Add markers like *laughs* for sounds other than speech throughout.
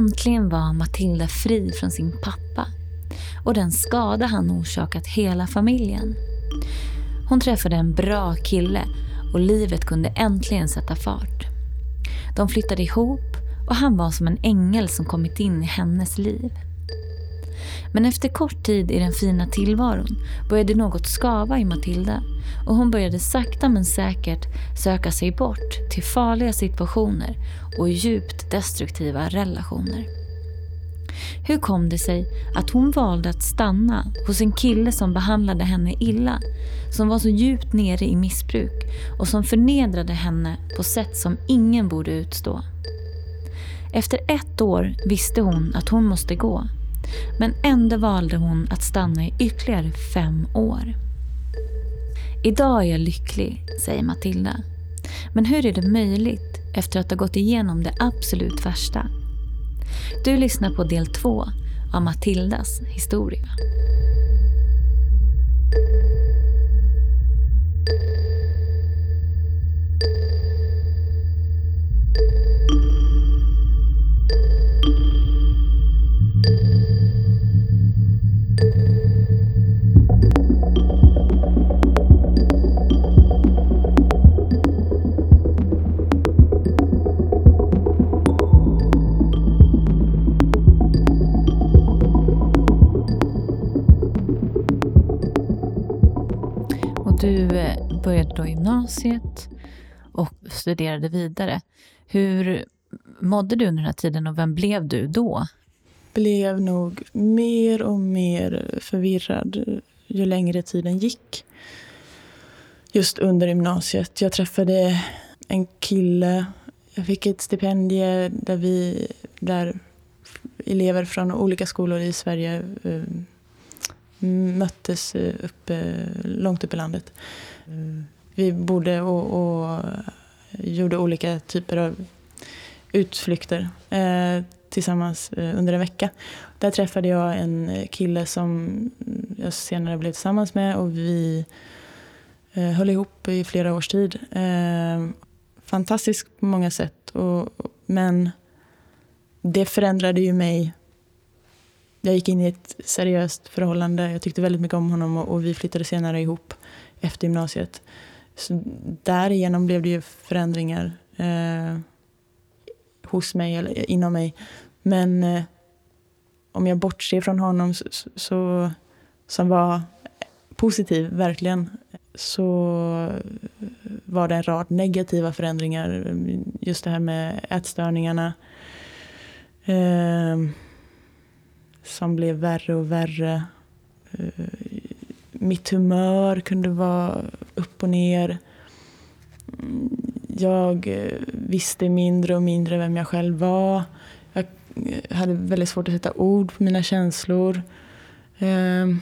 Äntligen var Matilda fri från sin pappa och den skada han orsakat hela familjen. Hon träffade en bra kille och livet kunde äntligen sätta fart. De flyttade ihop och han var som en ängel som kommit in i hennes liv. Men efter kort tid i den fina tillvaron började något skava i Matilda och hon började sakta men säkert söka sig bort till farliga situationer och djupt destruktiva relationer. Hur kom det sig att hon valde att stanna hos en kille som behandlade henne illa, som var så djupt nere i missbruk och som förnedrade henne på sätt som ingen borde utstå? Efter ett år visste hon att hon måste gå men ändå valde hon att stanna i ytterligare fem år. Idag är jag lycklig, säger Matilda. Men hur är det möjligt efter att ha gått igenom det absolut värsta? Du lyssnar på del två av Matildas historia. Du började då gymnasiet och studerade vidare. Hur mådde du under den här tiden och vem blev du då? Blev nog mer och mer förvirrad ju längre tiden gick. Just under gymnasiet. Jag träffade en kille. Jag fick ett stipendium där vi där elever från olika skolor i Sverige eh, möttes eh, uppe, långt upp i landet. Vi bodde och, och gjorde olika typer av utflykter eh, tillsammans eh, under en vecka. Där träffade jag en kille som jag senare blev tillsammans med och vi eh, höll ihop i flera års tid. Eh, fantastisk på många sätt, och, men det förändrade ju mig jag gick in i ett seriöst förhållande. Jag tyckte väldigt mycket om honom och, och vi flyttade senare ihop efter gymnasiet. Så därigenom blev det ju förändringar eh, hos mig, eller inom mig. Men eh, om jag bortser från honom, så, så, som var positiv, verkligen, så var det en rad negativa förändringar. Just det här med ätstörningarna. Eh, som blev värre och värre. Eh, mitt humör kunde vara upp och ner. Mm, jag eh, visste mindre och mindre vem jag själv var. Jag eh, hade väldigt svårt att sätta ord på mina känslor. Ehm,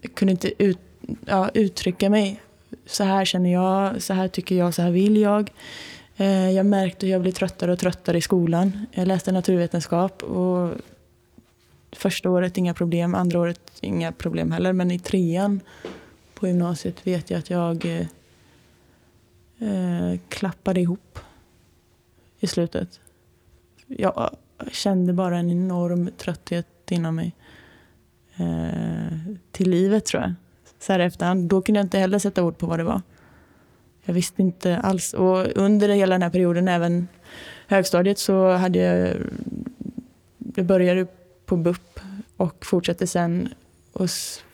jag kunde inte ut, ja, uttrycka mig. Så här känner jag, så här tycker jag, så här vill jag. Jag märkte hur jag blev tröttare och tröttare i skolan. Jag läste naturvetenskap och Första året inga problem, andra året inga problem heller. Men i trean på gymnasiet vet jag att jag eh, eh klappade ihop i slutet. Jag eh, kände bara en enorm trötthet inom mig. Eh, till livet tror jag. Så här efterhand. Då kunde jag inte heller sätta ord på vad det var. Jag visste inte alls. Och under hela den här perioden, även högstadiet, så hade jag... Jag började på BUP och fortsatte sen hos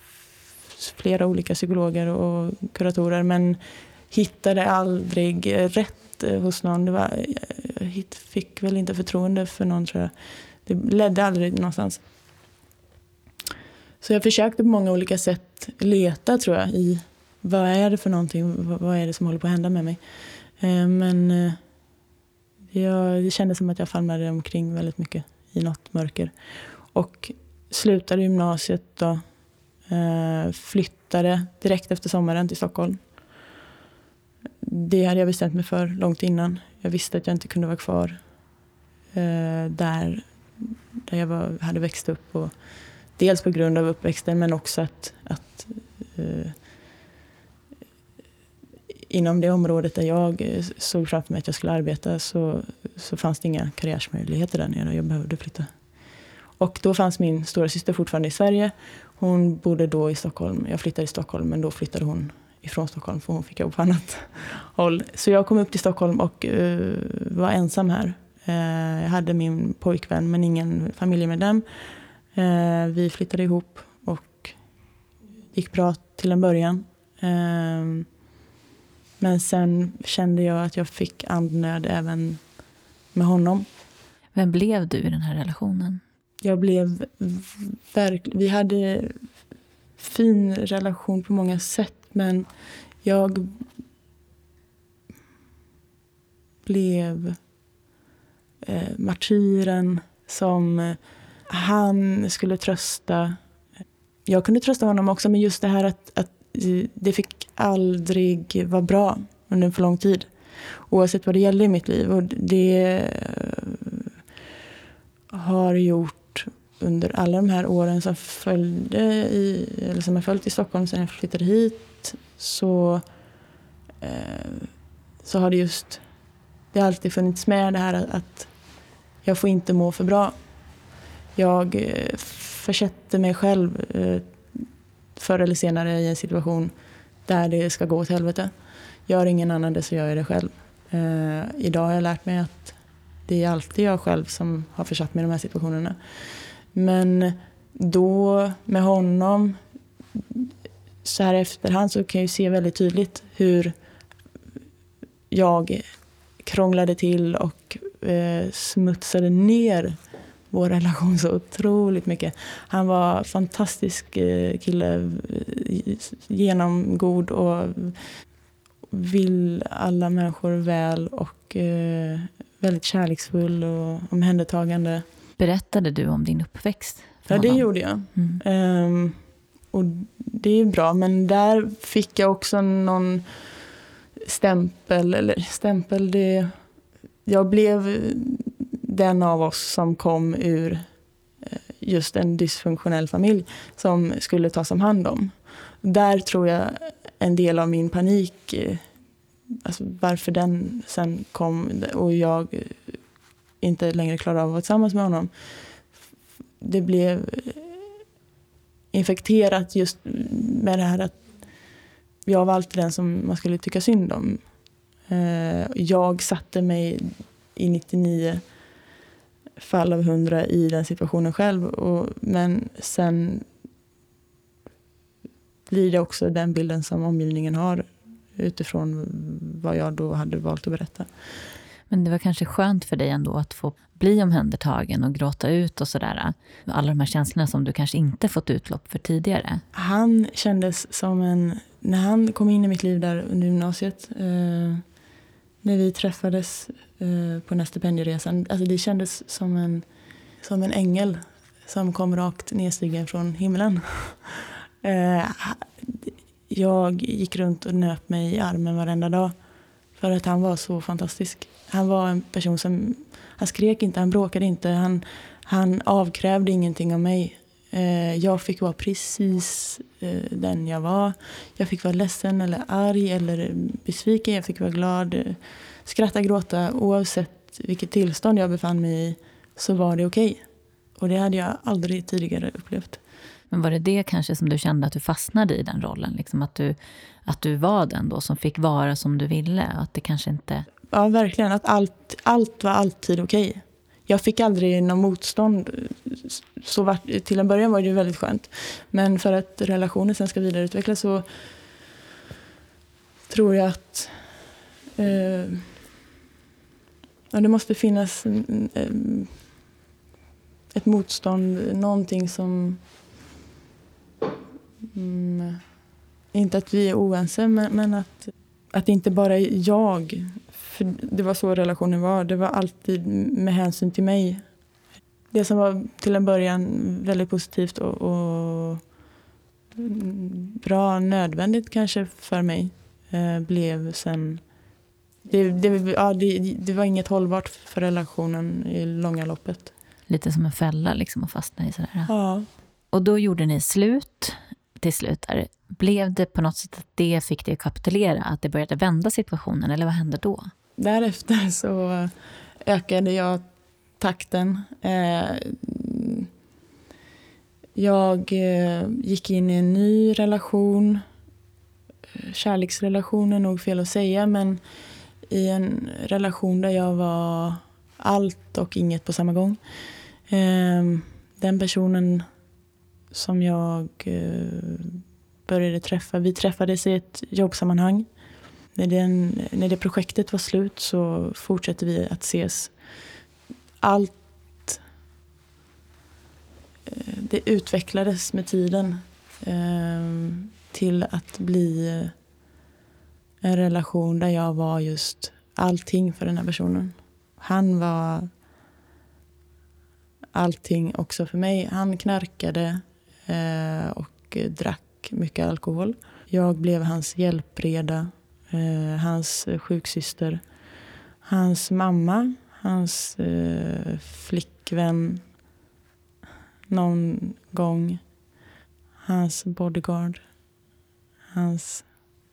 flera olika psykologer och kuratorer men hittade aldrig rätt eh, hos någon. Det var, jag fick väl inte förtroende för någon tror jag. Det ledde aldrig någonstans. Så jag försökte på många olika sätt leta tror jag i vad är det för någonting, vad är det som håller på att hända med mig. Eh, men eh, jag, det kändes som att jag famlade omkring väldigt mycket i något mörker. Och slutade gymnasiet då. Eh, flyttade direkt efter sommaren till Stockholm. Det hade jag bestämt mig för långt innan. Jag visste att jag inte kunde vara kvar eh, där, där jag var, hade växt upp. Och dels på grund av uppväxten men också att, att eh, inom det området där jag eh, såg framför mig att jag skulle arbeta så, så fanns det inga karriärsmöjligheter där nere. och Jag behövde flytta och då fanns min stora syster fortfarande i Sverige. Hon bodde då i Stockholm. Jag flyttade till Stockholm men då flyttade hon ifrån Stockholm för hon fick jobb på annat *laughs* håll. Så jag kom upp till Stockholm och uh, var ensam här. Uh, jag hade min pojkvän men ingen familjemedlem. Uh, eh, vi flyttade ihop och gick bra till en början. men sen kände jag att jag fick andnöd även med honom. Vem blev du i den här relationen? Jag blev verkligen... Vi hade fin relation på många sätt men jag blev eh, martyren som han skulle trösta. Jag kunde trösta honom också, men just det här att, att det fick aldrig vara bra under en för lång tid. Oavsett vad det gällde i mitt liv. Och det eh, har gjort under alla de här åren som följde i, eller som jag följt i Stockholm sen jag flyttade hit så, eh, så har det just det har alltid funnits med det här att jag får inte må för bra. Jag eh, försätter mig själv eh, förr eller senare i en situation där det ska gå åt helvete. Gör ingen annan det så gör jag det själv. Eh, idag har jag lärt mig att det är alltid jag själv som har försatt mig i de här situationerna. Men då med honom, så här i efterhand så kan jag se väldigt tydligt hur jag krånglade till och eh, smutsade ner vår relation så otroligt mycket. Han var fantastisk eh, kille, genomgod och vill alla människor väl och eh, väldigt kärleksfull och omhändertagande. Berättade du om din uppväxt? Ja, det gjorde jag. Mm. Um, och det är bra, men där fick jag också någon stämpel, eller stämpel, det... Jag blev den av oss som kom ur eh, just en dysfunktionell familj som skulle tas om hand om. Där tror jag en del av min panik, eh, alltså varför den sen kom och jag inte längre klarade av att vara tillsammans med honom. Det blev infekterat just med det här att jag var alltid den som man skulle tycka synd om. Eh, jag satte mig i 99 fall av 100 i den situationen själv. Och, men sen blir det också den bilden som omgivningen har utifrån vad jag då hade valt att berätta. Men det var kanske skönt för dig ändå att få bli omhändertagen och gråta ut och sådär. Alla de här känslorna som du kanske inte fått utlopp för tidigare. Han kändes som en... När han kom in i mitt liv där under gymnasiet, eh, när vi träffades eh, på den här stipendieresan, alltså det kändes som en, som en ängel som kom rakt nedstigen från himlen. *laughs* Eh, jag gick runt och nöp mig i armen varenda dag för att han var så fantastisk. Han var en person som, han skrek inte, han bråkade inte, han, han avkrävde ingenting av mig. Eh, jag fick vara precis eh, den jag var. Jag fick vara ledsen eller arg eller besviken, jag fick vara glad, eh, skratta, gråta. Oavsett vilket tillstånd jag befann mig i så var det okej. Okay. Och det hade jag aldrig tidigare upplevt. Men var det det kanske som du kände att du fastnade i den rollen? Liksom att, du, att du var den då som fick vara som du ville? Att det kanske inte... Ja, verkligen. Att allt, allt var alltid okej. Okay. Jag fick aldrig någon motstånd. Så var, till en början var det väldigt skönt. Men för att relationen sen ska vidareutvecklas så tror jag att eh, ja, det måste finnas eh, ett motstånd, någonting som Mm, inte att vi är oense, men, men att, att det inte bara är jag. För det var så relationen var. Det var alltid med hänsyn till mig. Det som var till en början väldigt positivt och, och bra, nödvändigt kanske för mig, eh, blev sen... Det, det, ja, det, det, var inget hållbart för relationen i långa loppet. Lite som en fälla liksom att fastna i sådär. Ja. Och då gjorde ni slut till slut där, blev det på något sätt att det fick dig att kapitulera? Att det började vända situationen, eller vad hände då? Därefter så ökade jag takten. Eh, jag eh, gick in i en ny relation. Eh, kärleksrelation är nog fel att säga, men i en relation där jag var allt och inget på samma gång. Den personen som jag började träffa, vi träffades i ett jobbsammanhang. När, den, när det projektet var slut så fortsatte vi att ses. Allt eh, det utvecklades med tiden eh, till att bli eh, en relation där jag var just allting för den här personen. Han var allting också för mig. Han knarkade eh, och drack mycket alkohol. Jag blev hans hjälpreda, eh, hans eh, sjuksyster, hans mamma, hans eh, flickvän, någon gång. Hans bodyguard. Hans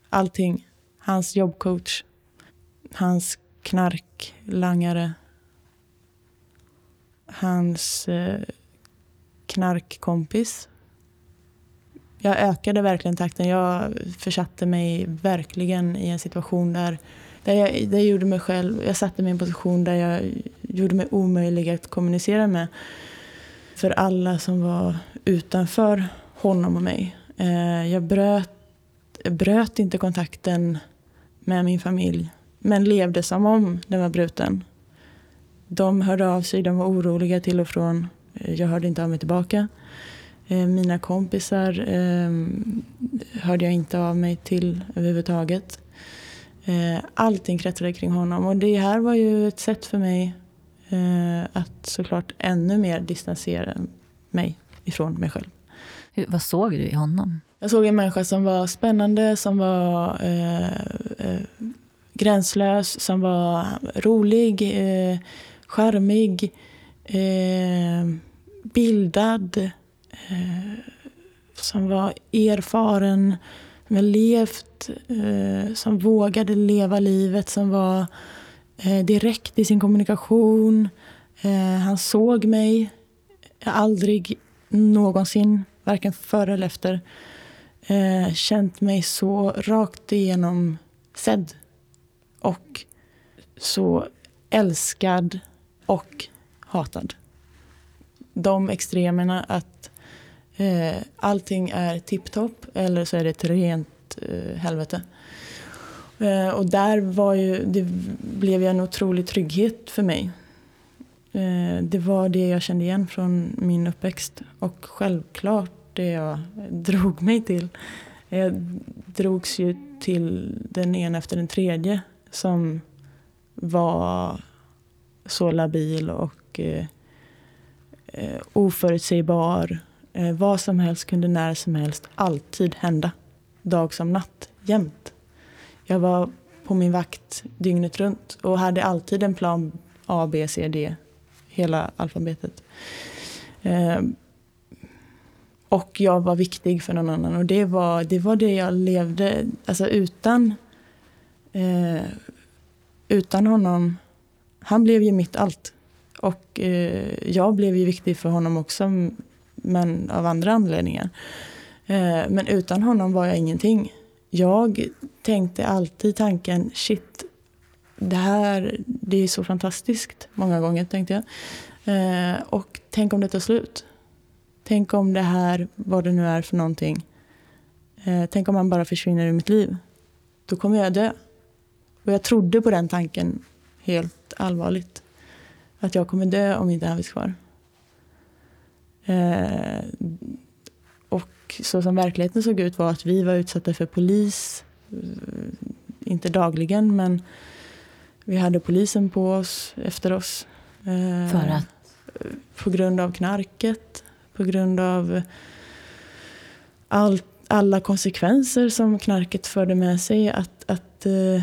allting. Hans jobbcoach. Hans knarklangare. Hans eh, knarkkompis. Jag ökade verkligen takten. Jag försatte mig verkligen i en situation där, där, jag, där jag gjorde mig själv... Jag satte mig i en position där jag gjorde mig omöjlig att kommunicera med för alla som var utanför honom och mig. Eh, jag bröt, bröt inte kontakten med min familj men levde som om den var bruten. De hörde av sig, de var oroliga till och från. Jag hörde inte av mig tillbaka. Eh, mina kompisar hörde jag inte av mig till överhuvudtaget. Allting kretsade kring honom och det här var ju ett sätt för mig Eh, att såklart ännu mer distansera mig ifrån mig själv. Hur, vad såg du i honom? Jag såg en människa som var spännande, som var eh, eh, gränslös, som var rolig, eh, charmig, eh, bildad, eh, som var erfaren, som levt, eh, som vågade leva livet, som var eh, direkt i sin kommunikation. Eh, han såg mig. aldrig någonsin, varken före eller efter, eh, känt mig så rakt igenom sedd. Och så älskad och hatad. De extremerna att eh, allting är tipptopp eller så är det ett rent eh, helvete. Eh, och där var ju, det blev ju en otrolig trygghet för mig. Eh, det var det jag kände igen från min uppväxt. Och självklart det jag *laughs* drog mig till. Jag drogs ju till den ena efter den tredje som var så labil och eh, eh oförutsägbar. Eh, vad som helst kunde när som helst alltid hända. Dag som natt, jämt. Jag var på min vakt dygnet runt och hade alltid en plan A, B, C, D. Hela alfabetet. Eh, och jag var viktig för någon annan. Och det var det, var det jag levde... Alltså utan... Eh, utan honom... Han blev ju mitt allt. Och eh, jag blev ju viktig för honom också, men av andra anledningar. Eh, men utan honom var jag ingenting jag tänkte alltid tanken, shit, det här det är så fantastiskt. Många gånger tänkte jag. Eh, och tänk om det tar slut. Tänk om det här, vad det nu är för någonting. Eh, tänk om han bara försvinner ur mitt liv. Då kommer jag dö. Och jag trodde på den tanken helt allvarligt. Att jag kommer dö om inte han finns kvar. Eh, så som verkligheten såg ut var att vi var utsatta för polis. Eh, inte dagligen, men vi hade polisen på oss, efter oss. Eh, för att? På grund av knarket, på grund av all, alla konsekvenser som knarket förde med sig. Att, att eh,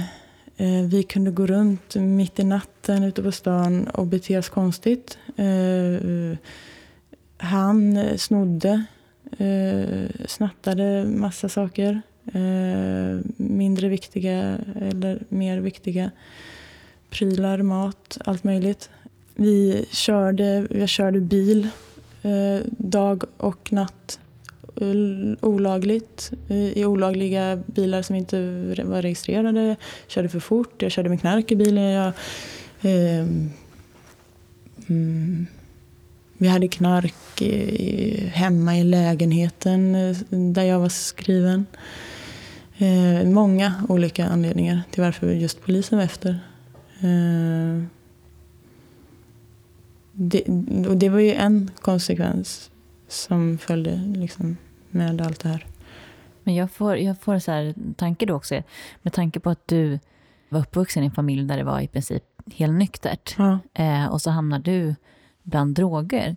eh, vi kunde gå runt mitt i natten ute på stan och bete oss konstigt. Eh, han eh, snodde Eh, snattade massa saker. Eh, mindre viktiga eller mer viktiga. Prylar, mat, allt möjligt. Vi körde, jag körde bil eh, dag och natt eh, olagligt eh, i olagliga bilar som inte var registrerade. Jag Körde för fort, jag körde med knark i bilen. Jag, eh, mm, vi hade knark i, hemma i lägenheten eh, där jag var skriven. Eh, många olika anledningar till varför just polisen var efter. Eh, det, och det var ju en konsekvens som följde liksom, med allt det här. Men jag får, jag får så här tanke då också, med tanke på att du var uppvuxen i en familj där det var i princip helt nyktert. Ja. Eh, och så hamnar du bland droger.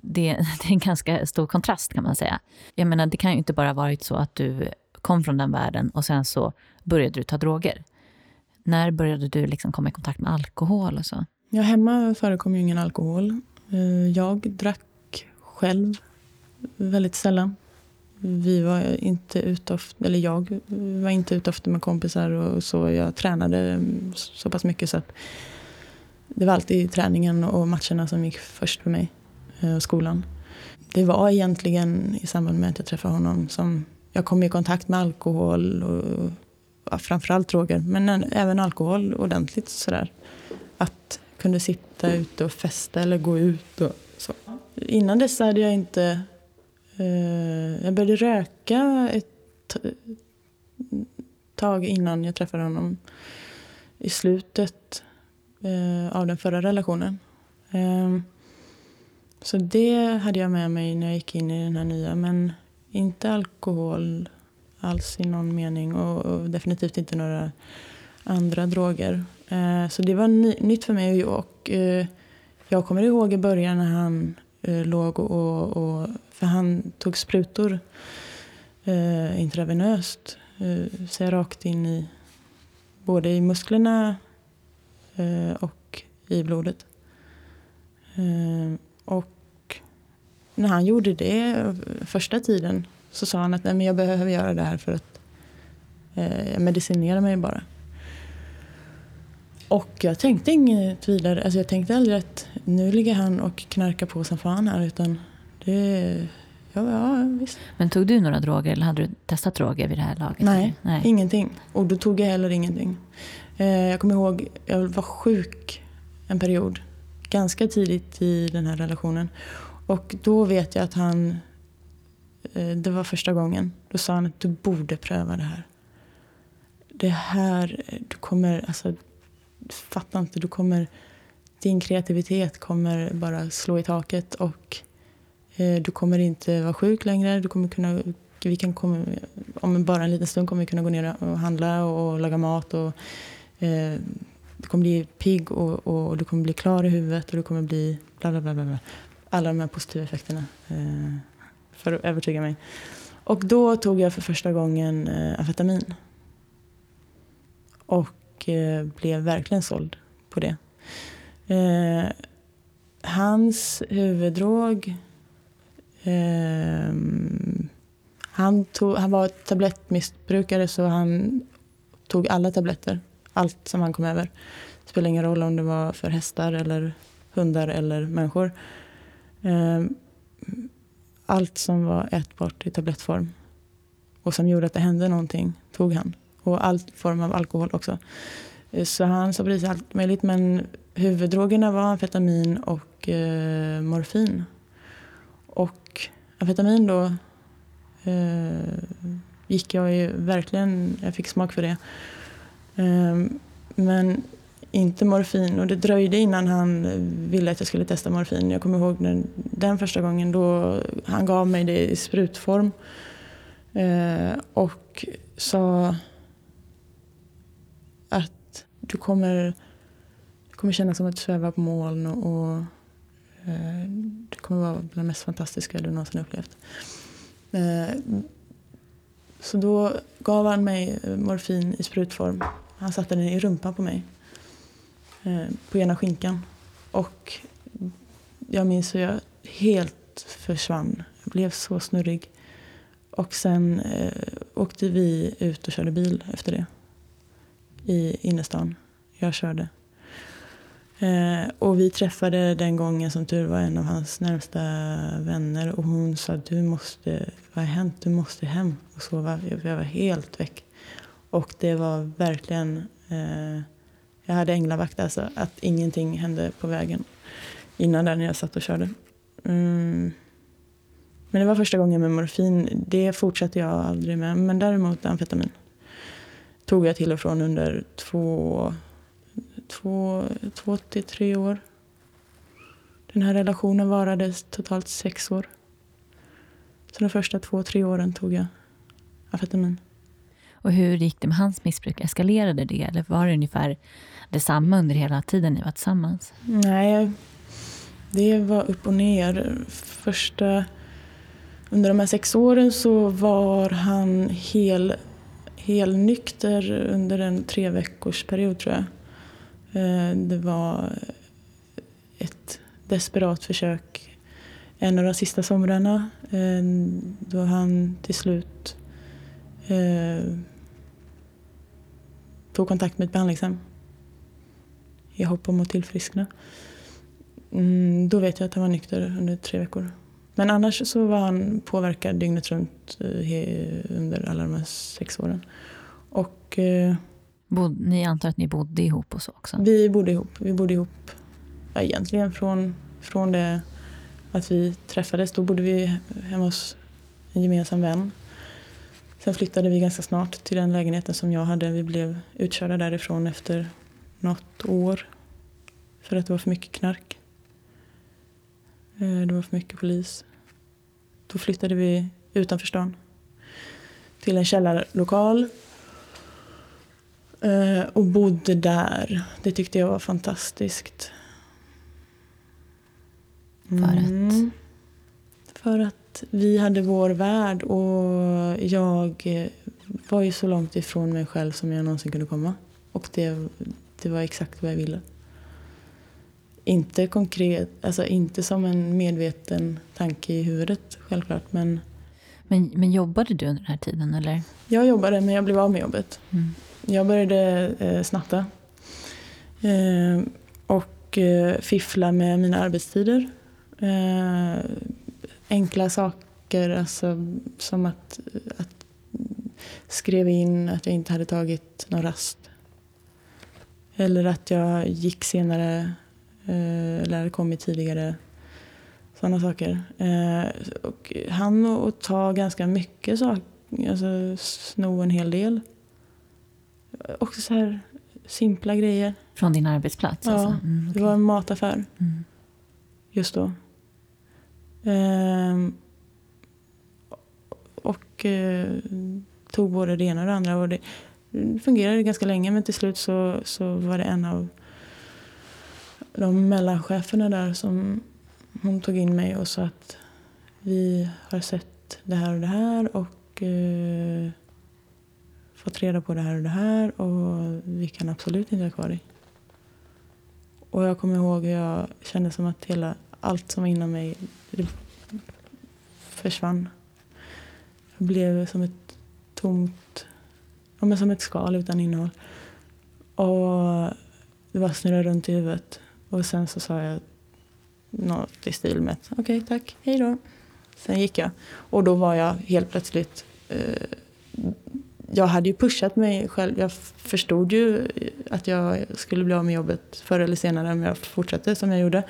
Det, *laughs* det, är en ganska stor kontrast kan man säga. Jag menar, det kan ju inte bara varit så att du kom från den världen och sen så började du ta droger. När började du liksom komma i kontakt med alkohol och så? Ja, hemma förekom ju ingen alkohol. Eh, jag drack själv väldigt sällan. Vi var inte ute ofta, eller jag var inte ute ofta med kompisar och så. Jag tränade så pass mycket så att det var alltid träningen och matcherna som gick först för mig. Eh, och skolan. Det var egentligen i samband med att jag träffade honom som jag kom i kontakt med alkohol och ja, framförallt droger, men även alkohol ordentligt sådär. Att kunde sitta ute och festa eller gå ut och så. Innan dess hade jag inte... Eh, jag började röka ett tag innan jag träffade honom. I slutet eh, av den förra relationen. Eh, så det hade jag med mig när jag gick in i den här nya. Men inte alkohol alls i någon mening och, och definitivt inte några andra droger. Eh, så det var ny, nytt för mig. Och, eh, jag kommer ihåg i början när han eh, låg och, och, För han tog sprutor eh, intravenöst. Eh, så jag rakt in i både i musklerna och i blodet. Eh, och när han gjorde det första tiden så sa han att Nej, men jag behöver göra det här för att eh, jag medicinerar mig bara. Och jag tänkte inget vidare. Alltså jag tänkte aldrig att nu ligger han och knarkar på som fan här. Utan det, ja, ja, visst. Men tog du några droger eller hade du testat droger vid det här laget? Nej, Nej. ingenting. Och då tog jag heller ingenting. Eh, jag kommer ihåg, jag var sjuk en period. Ganska tidigt i den här relationen. Och då vet jag att han, eh, det var första gången, då sa han att du borde pröva det här. Det här, eh, du kommer, alltså fattar inte, du kommer, din kreativitet kommer bara slå i taket och eh, du kommer inte vara sjuk längre. Du kommer kunna, vi kan komma, om bara en liten stund kommer vi kunna gå ner och handla och laga mat. Och, eh, du kommer bli pigg och, och, du kommer bli klar i huvudet och du kommer bli bla bla bla. bla. Alla de här positiva effekterna eh, för att övertyga mig. Och då tog jag för första gången eh, amfetamin. Och eh, blev verkligen såld på det. Eh, hans huvuddrog... Eh, han, tog, han var tablettmissbrukare så han tog alla tabletter. Allt som han kom över. Det spelade ingen roll om det var för hästar eller hundar eller människor. Ehm, allt som var ätbart i tablettform och som gjorde att det hände någonting tog han och all form av alkohol också. Eh, så han sa precis allt möjligt men huvuddrogerna var amfetamin och eh, morfin. Och amfetamin då eh, gick jag ju verkligen, jag fick smak för det. Ehm, men inte morfin och det dröjde innan han eh, ville att jag skulle testa morfin. Jag kommer ihåg när, den första gången då han gav mig det i sprutform. Eh, och sa att du kommer, du kommer känna som att du svävar på moln och, och eh, det kommer vara bland det mest fantastiska du någonsin upplevt. Eh, så då gav han mig morfin i sprutform. Han satte den i rumpan på mig. Eh, på ena skinkan. Och jag minns hur jag helt försvann. Jag blev så snurrig. Och sen eh, åkte vi ut och körde bil efter det i innerstan. Jag körde. Eh, och vi träffade den gången som tur var en av hans närmsta vänner och hon sa du måste, vad har hänt? Du måste hem och sova. Jag var helt väck. Och det var verkligen, eh, jag hade änglavakt alltså, att ingenting hände på vägen innan där när jag satt och körde. Mm. Men det var första gången med morfin. Det fortsatte jag aldrig med. Men däremot amfetamin tog jag till och från under två, två, två till tre år. Den här relationen varade totalt sex år. Så de första två, tre åren tog jag amfetamin. Och hur gick det med hans missbruk? Eskalerade det eller var det ungefär detsamma under hela tiden ni var tillsammans? Nej, det var upp och ner. Första, under de här sex åren så var han hel, hel nykter under en tre veckors period tror jag. Eh, det var ett desperat försök. En av de sista somrarna eh, då han till slut eh, tog kontakt med ett behandlingshem i hopp om att tillfriskna. Mm, då vet jag att han var nykter under tre veckor. Men annars så var han påverkad dygnet runt eh, under alla de här sex åren. Och, eh, Bod, ni antar att ni bodde ihop och så också? Vi bodde ihop. Vi bodde ihop ja, egentligen från, från det att vi träffades. Då bodde vi hemma hos en gemensam vän. Sen flyttade vi ganska snart till den lägenheten som jag hade. Vi blev utkörda därifrån efter något år för att det var för mycket knark. Eh, det var för mycket polis. Då flyttade vi utanför stan till en källarlokal eh, och bodde där. Det tyckte jag var fantastiskt. Mm. För att? För att vi hade vår värld och jag var ju så långt ifrån mig själv som jag någonsin kunde komma. Och det, det var exakt vad jag ville. Inte konkret, alltså inte som en medveten tanke i huvudet självklart. Men, men, men jobbade du under den här tiden? Eller? Jag jobbade men jag blev av med jobbet. Mm. Jag började eh, snatta. Eh, och eh, fiffla med mina arbetstider. Eh, enkla saker alltså, som att, att skrev in att jag inte hade tagit någon rast. Eller att jag gick senare Eh, eller hade kommit tidigare. Sådana saker. Eh, och han och ta ganska mycket saker, alltså sno en hel del. Också så här simpla grejer. Från din arbetsplats? Ja, alltså. mm, okay. det var en mataffär mm. just då. Ehm, och eh, tog både det ena och det andra. Och det fungerade ganska länge men till slut så, så var det en av de mellancheferna där som hon tog in mig och sa att vi har sett det här och det här och eh, fått reda på det här och det här och vi kan absolut inte ha kvar dig. Och jag kommer ihåg hur jag kände som att hela, allt som var inom mig försvann. Jag blev som ett tomt, ja, men som ett skal utan innehåll. Och det bara snurrade runt i huvudet. Och sen så sa jag något i stil med okej okay, tack, hej då. Sen gick jag. Och då var jag helt plötsligt eh, jag hade ju pushat mig själv. Jag förstod ju att jag skulle bli av med jobbet förr eller senare om jag fortsatte som jag gjorde.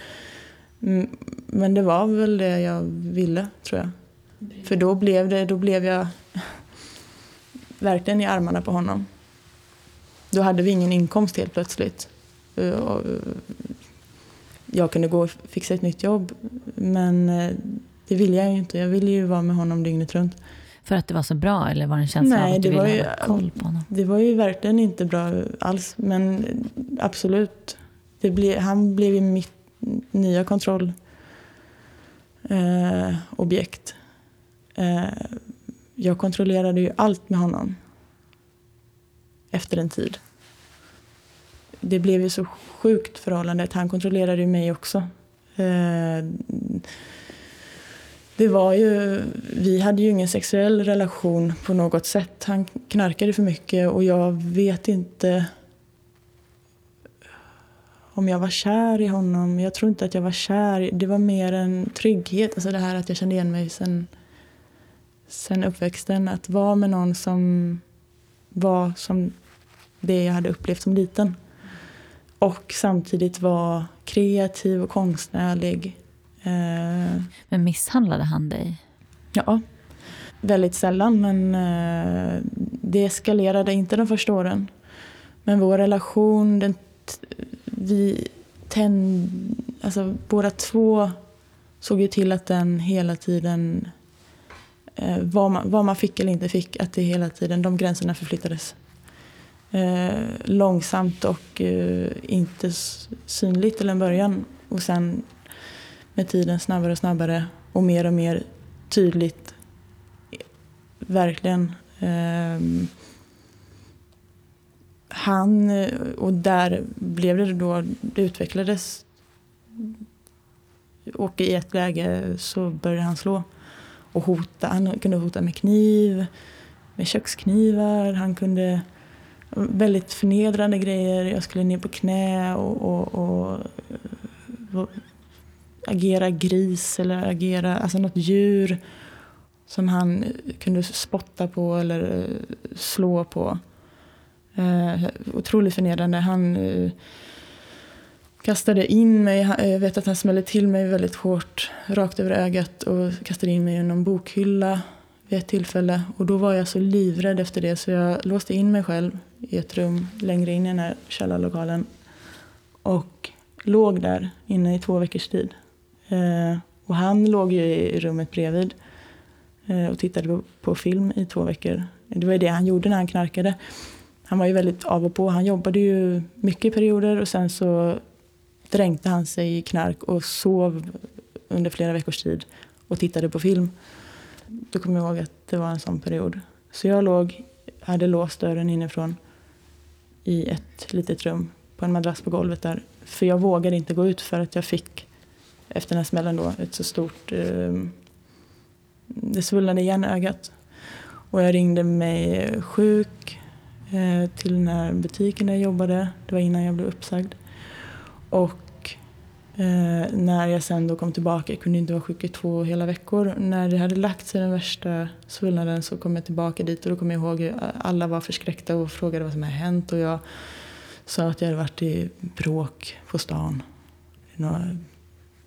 Mm, men det var väl det jag ville, tror jag. För då blev, det, då blev jag *laughs* verkligen i armarna på honom. Då hade vi ingen inkomst helt plötsligt. Eh, jag kunde gå och fixa ett nytt jobb. Men eh, det ville jag ju inte. Jag ville ju vara med honom dygnet runt. För att det var så bra eller var det en känsla Nej, av att du ville ju, ha koll på honom? Det var ju verkligen inte bra alls. Men absolut. Det ble, han blev ju mitt nya kontrollobjekt. Eh, eh, jag kontrollerade ju allt med honom. Efter en tid det blev ju så sjukt förhållandet. Han kontrollerade ju mig också. Eh, det var ju, vi hade ju ingen sexuell relation på något sätt. Han knarkade för mycket och jag vet inte om jag var kär i honom. Jag tror inte att jag var kär. Det var mer en trygghet. Alltså det här att jag kände igen mig sen, sen uppväxten. Att vara med någon som var som det jag hade upplevt som liten. Och samtidigt vara kreativ och konstnärlig. Eh, men misshandlade han dig? Ja, väldigt sällan. Men eh, det eskalerade inte de första åren. Men vår relation, den, vi tänd, alltså båda två såg ju till att den hela tiden, eh, vad, man, vad man fick eller inte fick, att det hela tiden, de gränserna förflyttades. Eh, långsamt och eh, inte synligt till en början. Och sen med tiden snabbare och snabbare och mer och mer tydligt. Eh, verkligen. Ehm, han, eh, och där blev det då, det utvecklades. Och i ett läge så började han slå och hota. Han kunde hota med kniv, med köksknivar. Han kunde väldigt förnedrande grejer. Jag skulle ner på knä och, och, och, och agera gris eller agera, alltså något djur som han kunde spotta på eller eh, slå på. Eh, otroligt förnedrande. Han eh, kastade in mig, eh, jag vet att han smällde till mig väldigt hårt rakt över ögat och kastade in mig i någon bokhylla vid ett tillfälle. Och då var jag så livrädd efter det så jag låste in mig själv i ett rum längre in i den här källarlokalen. Och låg där inne i två veckors tid. Eh, och han låg ju i rummet bredvid eh, och tittade på, på, film i två veckor. Det var ju det han gjorde när han knarkade. Han var ju väldigt av och på. Han jobbade ju mycket i perioder och sen så dränkte han sig i knark och sov under flera veckors tid och tittade på film. Då kommer jag ihåg att det var en sån period. Så jag låg, hade låst dörren inifrån i ett litet rum på en madrass på golvet där. För jag vågade inte gå ut för att jag fick efter den här smällen då ett så stort... Eh, det svullnade igen ögat. Och jag ringde mig sjuk Eh, till den här butiken där jag jobbade. Det var innan jag blev uppsagd. Och Eh, när jag sen då kom tillbaka, jag kunde inte vara sjuk i två hela veckor. När det hade lagt sig den värsta svullnaden så kom jag tillbaka dit och då kom jag ihåg att alla var förskräckta och frågade vad som hade hänt. Och jag sa att jag hade varit i bråk på stan. Några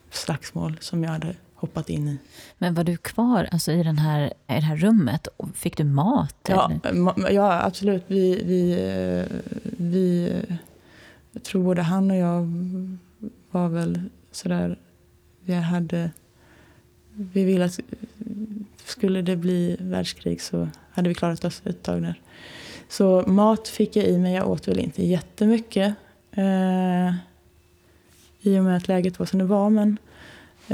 slagsmål som jag hade hoppat in i. Men var du kvar alltså, i, den här, i det här rummet? Fick du mat? Ja, ja absolut. Vi, vi, eh, vi, jag tror både han och jag var väl sådär, vi hade, vi ville att skulle det bli världskrig så hade vi klarat oss ett tag där. Så mat fick jag i mig, jag åt väl inte jättemycket. Eh, I och med att läget var som det var, men eh,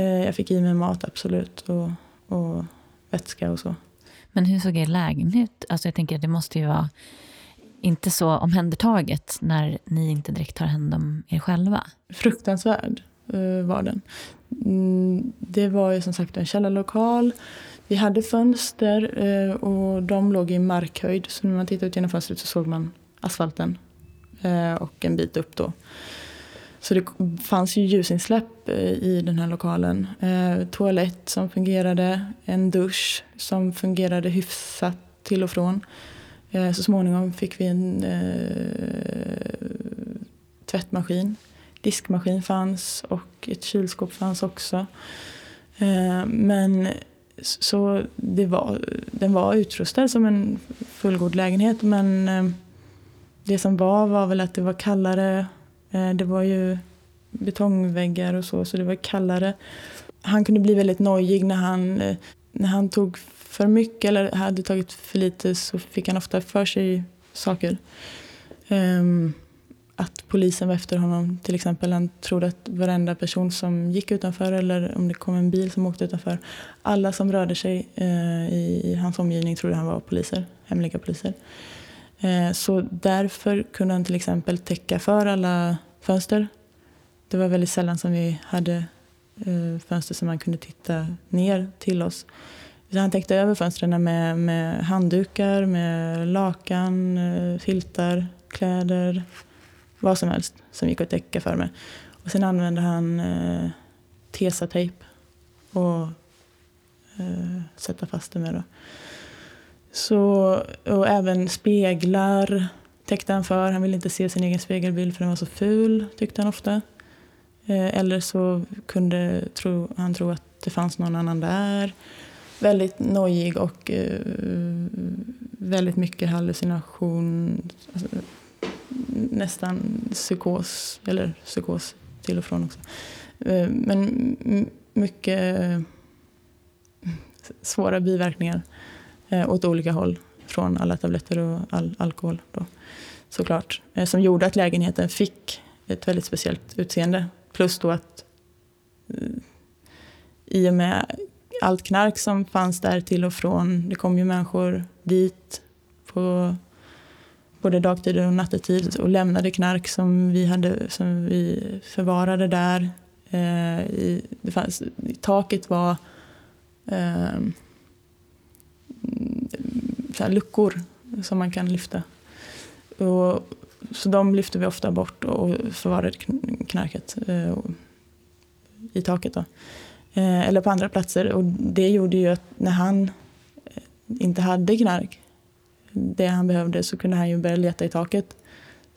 jag fick i mig mat absolut och, och vätska och så. Men hur såg er lägenhet ut? Alltså jag tänker det måste ju vara inte så omhändertaget när ni inte direkt tar hand om er själva? Fruktansvärd uh, var den. Mm, det var ju som sagt en källarlokal. Vi hade fönster uh, och de låg i markhöjd. Så när man tittade ut genom fönstret så såg man asfalten och en bit upp då. Så det fanns ju ljusinsläpp eh, i den här lokalen. Eh, toalett som fungerade, en dusch som fungerade hyfsat till och från. Eh, så småningom fick vi en eh, tvättmaskin. Diskmaskin fanns och ett kylskåp fanns också. Eh, men så det var, den var utrustad som en fullgod lägenhet men eh, det som var var väl att det var kallare. Eh, det var ju betongväggar och så, så det var kallare. Han kunde bli väldigt nojig när han, eh, när han tog för mycket eller hade tagit för lite så fick han ofta för sig saker. Um, att polisen var efter honom till exempel. Han trodde att varenda person som gick utanför eller om det kom en bil som åkte utanför. Alla som rörde sig uh, i hans omgivning trodde han var poliser, hemliga poliser. Uh, så därför kunde han till exempel täcka för alla fönster. Det var väldigt sällan som vi hade eh, fönster som man kunde titta ner till oss. Han täckte över fönstren med, med handdukar, med lakan, eh, filtar, kläder. vad som helst som gick att täcka för mig. Och sen använde han eh, tesatejp och eh, sätta fast det med. Då. Så, och även speglar täckte han för. Han ville inte se sin egen spegelbild för den var så ful, tyckte han ofta. Eh, eller så kunde tro, han tro att det fanns någon annan där. Väldigt nojig och eh, väldigt mycket hallucination. Alltså, nästan psykos, eller psykos till och från också. Eh, men mycket eh, svåra biverkningar eh, åt olika håll från alla tabletter och all alkohol. Då, såklart. Eh, som gjorde att lägenheten fick ett väldigt speciellt utseende. Plus då att eh, i och med allt knark som fanns där till och från, det kom ju människor dit på både dagtid och nattetid och lämnade knark som vi, hade, som vi förvarade där. Eh, i, det fanns, taket var eh, så luckor som man kan lyfta. Och, så de lyfte vi ofta bort och förvarade knarket eh, i taket. Då. Eh, eller på andra platser. Och det gjorde ju att när han eh, inte hade knark det han behövde så kunde han ju börja leta i taket.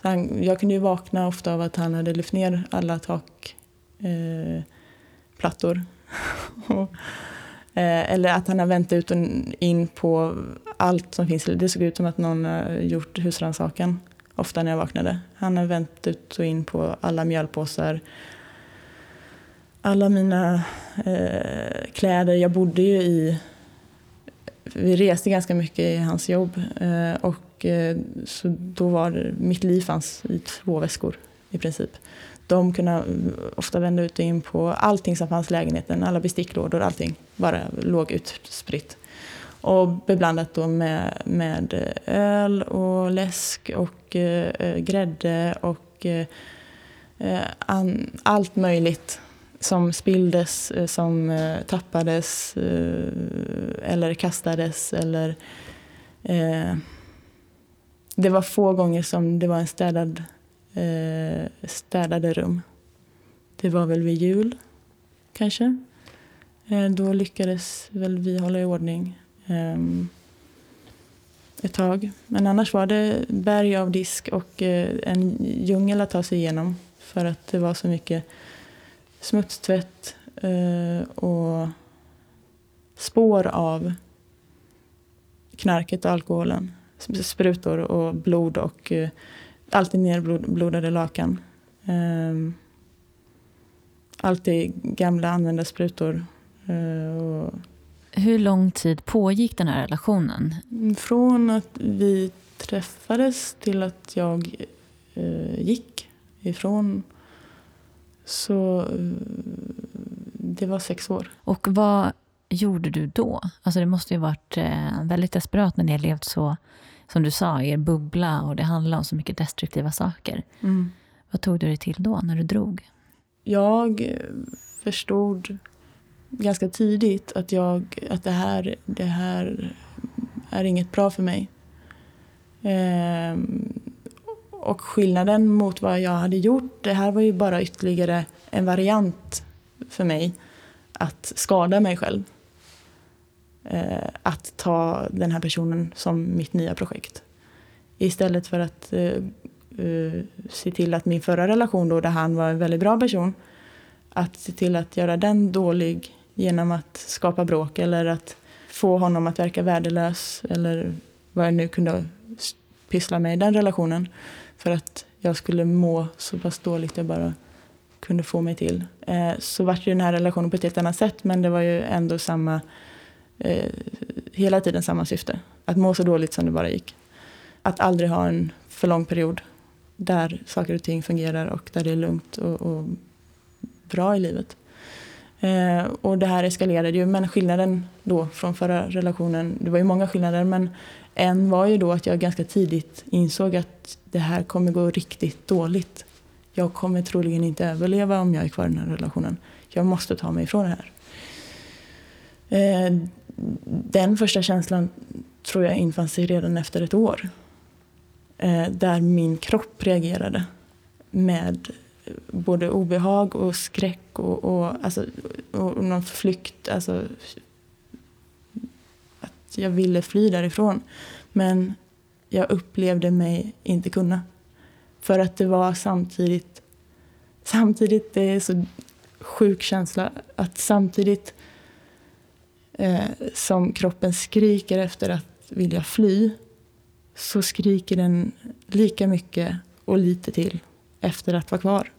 Han, jag kunde ju vakna ofta av att han hade lyft ner alla takplattor. Eh, *laughs* Eh, eller att han har vänt ut och in på allt som finns. Det såg ut som att någon har gjort husrannsakan ofta när jag vaknade. Han har vänt ut och in på alla mjölpåsar. Alla mina eh, kläder. Jag bodde ju i vi reste ganska mycket i hans jobb. Eh, och eh, så då var mitt liv fanns i två väskor i princip. De kunde eh, ofta vända ut och in på allting som fanns i lägenheten. Alla besticklådor, allting bara låg utspritt. Och beblandat då med, med eh, öl och läsk och eh, eh grädde och eh, an, allt möjligt som spilldes, som eh, tappades eh, eller kastades. Eller, eh, det var få gånger som det var en städad, eh, städade rum. Det var väl vid jul, kanske. Eh, då lyckades väl vi hålla i ordning eh, ett tag. Men annars var det berg av disk och eh, en djungel att ta sig igenom för att det var så mycket smutstvätt eh, och spår av knarket och alkoholen. Sprutor och blod och eh, alltid nerblodade lakan. Eh, alltid gamla använda sprutor. Eh, och Hur lång tid pågick den här relationen? Från att vi träffades till att jag eh, gick ifrån så eh, det var sex år. Och vad gjorde du då? Alltså det måste ju varit eh, väldigt desperat när ni har levt så, som du sa, er bubbla och det handlar om så mycket destruktiva saker. Mm. Vad tog du dig till då, när du drog? Jag förstod ganska tidigt att, jag, att det, här, det här är inget bra för mig. Ehm, och skillnaden mot vad jag hade gjort, det här var ju bara ytterligare en variant för mig att skada mig själv. Eh, att ta den här personen som mitt nya projekt. Istället för att eh, eh, se till att min förra relation då, där han var en väldigt bra person, att se till att göra den dålig genom att skapa bråk eller att få honom att verka värdelös eller vad jag nu kunde pyssla med i den relationen för att jag skulle må så pass dåligt jag bara kunde få mig till. Eh, så vart ju den här relationen på ett helt annat sätt men det var ju ändå samma, eh, hela tiden samma syfte. Att må så dåligt som det bara gick. Att aldrig ha en för lång period där saker och ting fungerar och där det är lugnt och, och bra i livet. Eh, och det här eskalerade ju, men skillnaden då från förra relationen, det var ju många skillnader, men en var ju då att jag ganska tidigt insåg att det här kommer gå riktigt dåligt. Jag kommer troligen inte överleva om jag är kvar i den här relationen. Jag måste ta mig ifrån det här. Eh, den första känslan tror jag infann sig redan efter ett år. Eh, där min kropp reagerade. med både obehag och skräck och, och, alltså, och någon flykt. Alltså, att jag ville fly därifrån. Men jag upplevde mig inte kunna. För att det var samtidigt, samtidigt det är så sjuk känsla att samtidigt eh, som kroppen skriker efter att vilja fly så skriker den lika mycket och lite till efter att vara kvar.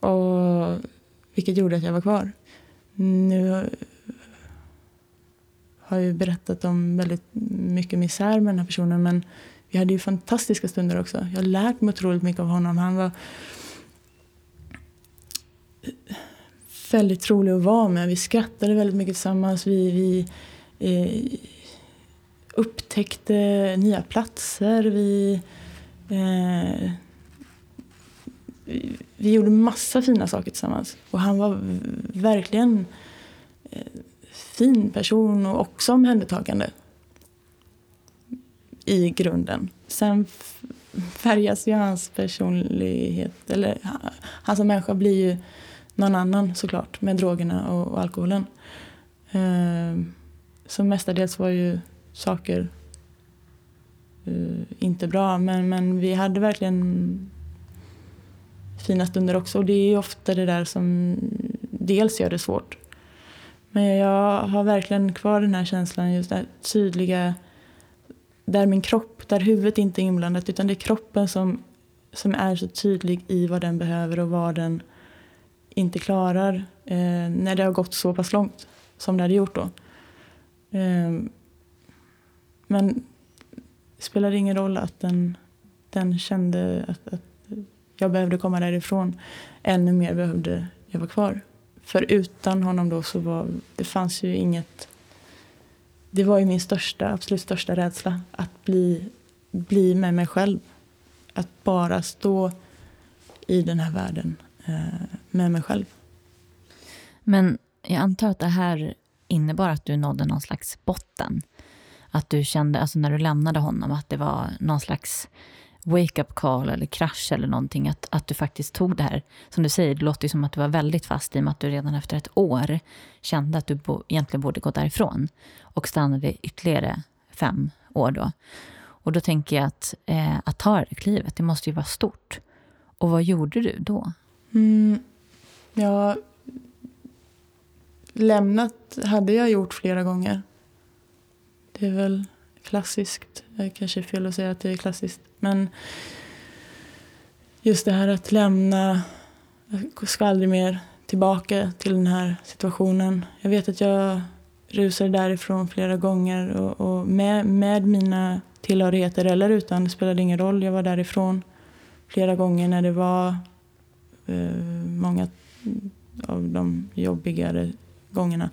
Och, vilket gjorde att jag var kvar. Nu har jag ju berättat om väldigt mycket misär med den här personen men vi hade ju fantastiska stunder också. Jag har lärt mig otroligt mycket av honom. Han var väldigt rolig att vara med. Vi skrattade väldigt mycket tillsammans. Vi, vi eh, upptäckte nya platser. Vi, eh, vi gjorde massa fina saker tillsammans. Och han var verkligen eh, fin person och också omhändertagande i grunden. Sen färgas ju hans personlighet, eller han som människa blir ju någon annan såklart med drogerna och, och alkoholen. Eh, så mestadels var ju saker eh, inte bra men, men vi hade verkligen fina stunder också och det är ofta det där som dels gör det svårt. Men jag har verkligen kvar den här känslan, just det tydliga där min kropp, där huvudet inte är inblandat utan det är kroppen som, som är så tydlig i vad den behöver och vad den inte klarar eh, när det har gått så pass långt som det hade gjort då. Eh, men det spelade ingen roll att den, den kände att, att jag behövde komma därifrån. Ännu mer behövde jag vara kvar. För utan honom då så var det fanns ju inget det var ju min största, absolut största rädsla. Att bli, bli med mig själv. Att bara stå i den här världen Eh, med mig själv. Men jag antar att det här innebar att du nådde någon slags botten. Att du kände, alltså när du lämnade honom, att det var någon slags wake-up call eller krasch eller någonting. Att, att du faktiskt tog det här. Som du säger, det låter ju som att du var väldigt fast i och med att du redan efter ett år kände att du bo, egentligen borde gå därifrån. Och stannade ytterligare fem år då. Och då tänker jag att, eh, att ta det klivet, det måste ju vara stort. Och vad gjorde du då? Mm, ja, lämnat hade jag gjort flera gånger. Det är väl klassiskt. Det kanske är fel att säga att det är klassiskt. Men just det här att lämna, jag ska aldrig mer tillbaka till den här situationen. Jag vet att jag rusade därifrån flera gånger och, och med, med mina tillhörigheter eller utan, det spelade ingen roll. Jag var därifrån flera gånger när det var Eh, många av de jobbigare gångerna.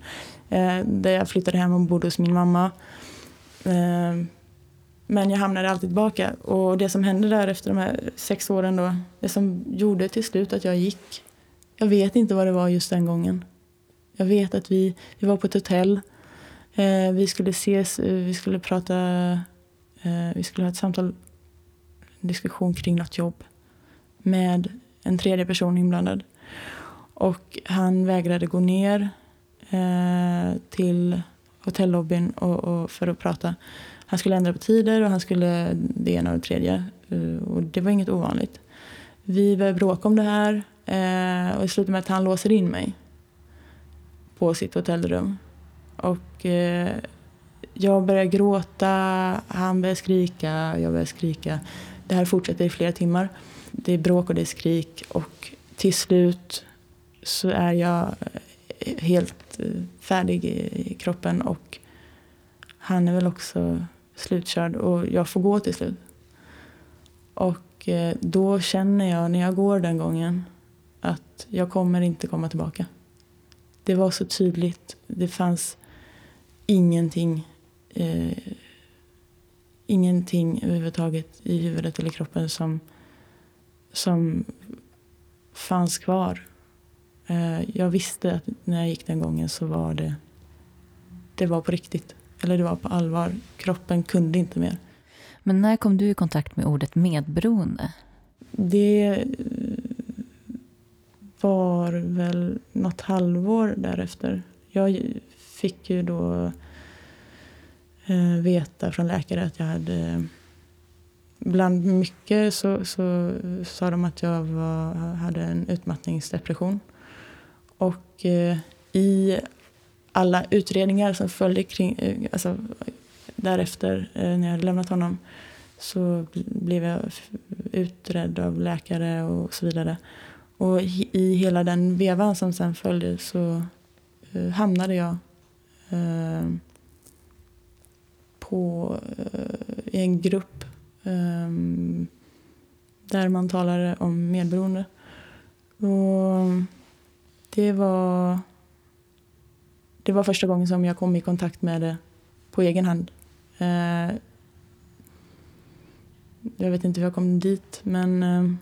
Eh, där jag flyttade hem och bodde hos min mamma. Eh, men jag hamnade alltid tillbaka. Och det som hände där efter de här sex åren då, det som gjorde till slut att jag gick, jag vet inte vad det var just den gången. Jag vet att vi, vi var på ett hotell. Eh, vi skulle ses, eh, vi skulle prata, eh, vi skulle ha ett samtal, en diskussion kring något jobb med en tredje person inblandad. Och han vägrade gå ner eh, till hotellobbyn och, och för att prata. Han skulle ändra på tider och han skulle det ena och det tredje. Eh, och det var inget ovanligt. Vi började bråka om det här eh, och det slutade med att han låser in mig på sitt hotellrum. Och eh, jag började gråta, han började skrika, jag började skrika. Det här fortsätter i flera timmar. Det är bråk och det är skrik och till slut så är jag eh, helt eh, färdig i kroppen och han är väl också slutkörd och jag får gå till slut. Och eh, då känner jag när jag går den gången att jag kommer inte komma tillbaka. Det var så tydligt. Det fanns ingenting eh, ingenting överhuvudtaget i huvudet eller kroppen som, som fanns kvar. Eh, jag visste att när jag gick den gången så var det, det var på riktigt. Eller det var på allvar. Kroppen kunde inte mer. Men när kom du i kontakt med ordet medberoende? Det var väl något halvår därefter. Jag fick ju då eh, veta från läkare att jag hade Bland mycket så, så sa de att jag var, hade en utmattningsdepression. Och eh, i alla utredningar som följde kring, eh, alltså, därefter eh, när jag hade lämnat honom så blev jag utredd av läkare och så vidare. Och i hela den vevan som sen följde så eh, hamnade jag eh, på, eh, i en grupp Ehm, där man talade om medberoende. Och det var, det var första gången som jag kom i kontakt med det på egen hand. Ehm, jag vet inte hur jag kom dit men ehm,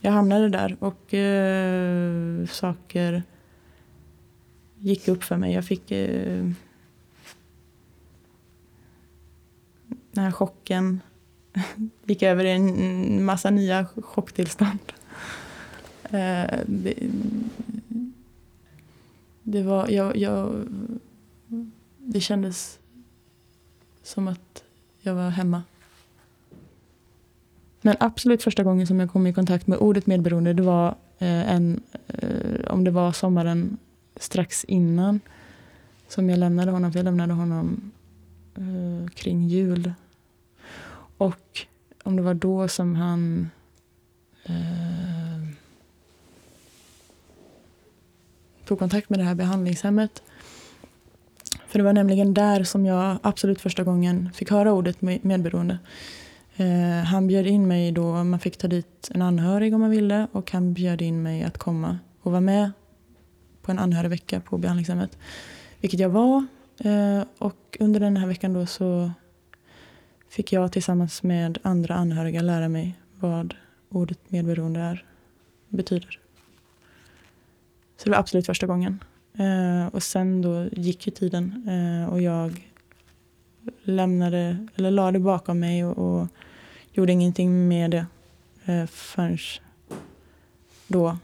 jag hamnade där och eh, saker gick upp för mig. Jag fick eh, den här chocken *laughs* gick över i en massa nya chocktillstånd. Eh, det, det var, jag, jag, det kändes som att jag var hemma. Men absolut första gången som jag kom i kontakt med ordet medberoende det var eh, en, eh, om det var sommaren strax innan som jag lämnade honom. För jag lämnade honom eh, kring jul. Och om det var då som han eh, tog kontakt med det här behandlingshemmet. För det var nämligen där som jag absolut första gången fick höra ordet medberoende. Eh, han bjöd in mig då, man fick ta dit en anhörig om man ville och han bjöd in mig att komma och vara med på en anhörigvecka på behandlingshemmet. Vilket jag var. Eh, och under den här veckan då så fick jag tillsammans med andra anhöriga lära mig vad ordet medberoende är, betyder. Så det var absolut första gången. Eh, och sen då gick ju tiden eh, och jag lämnade, eller la det bakom mig och, och gjorde ingenting med det förrän då,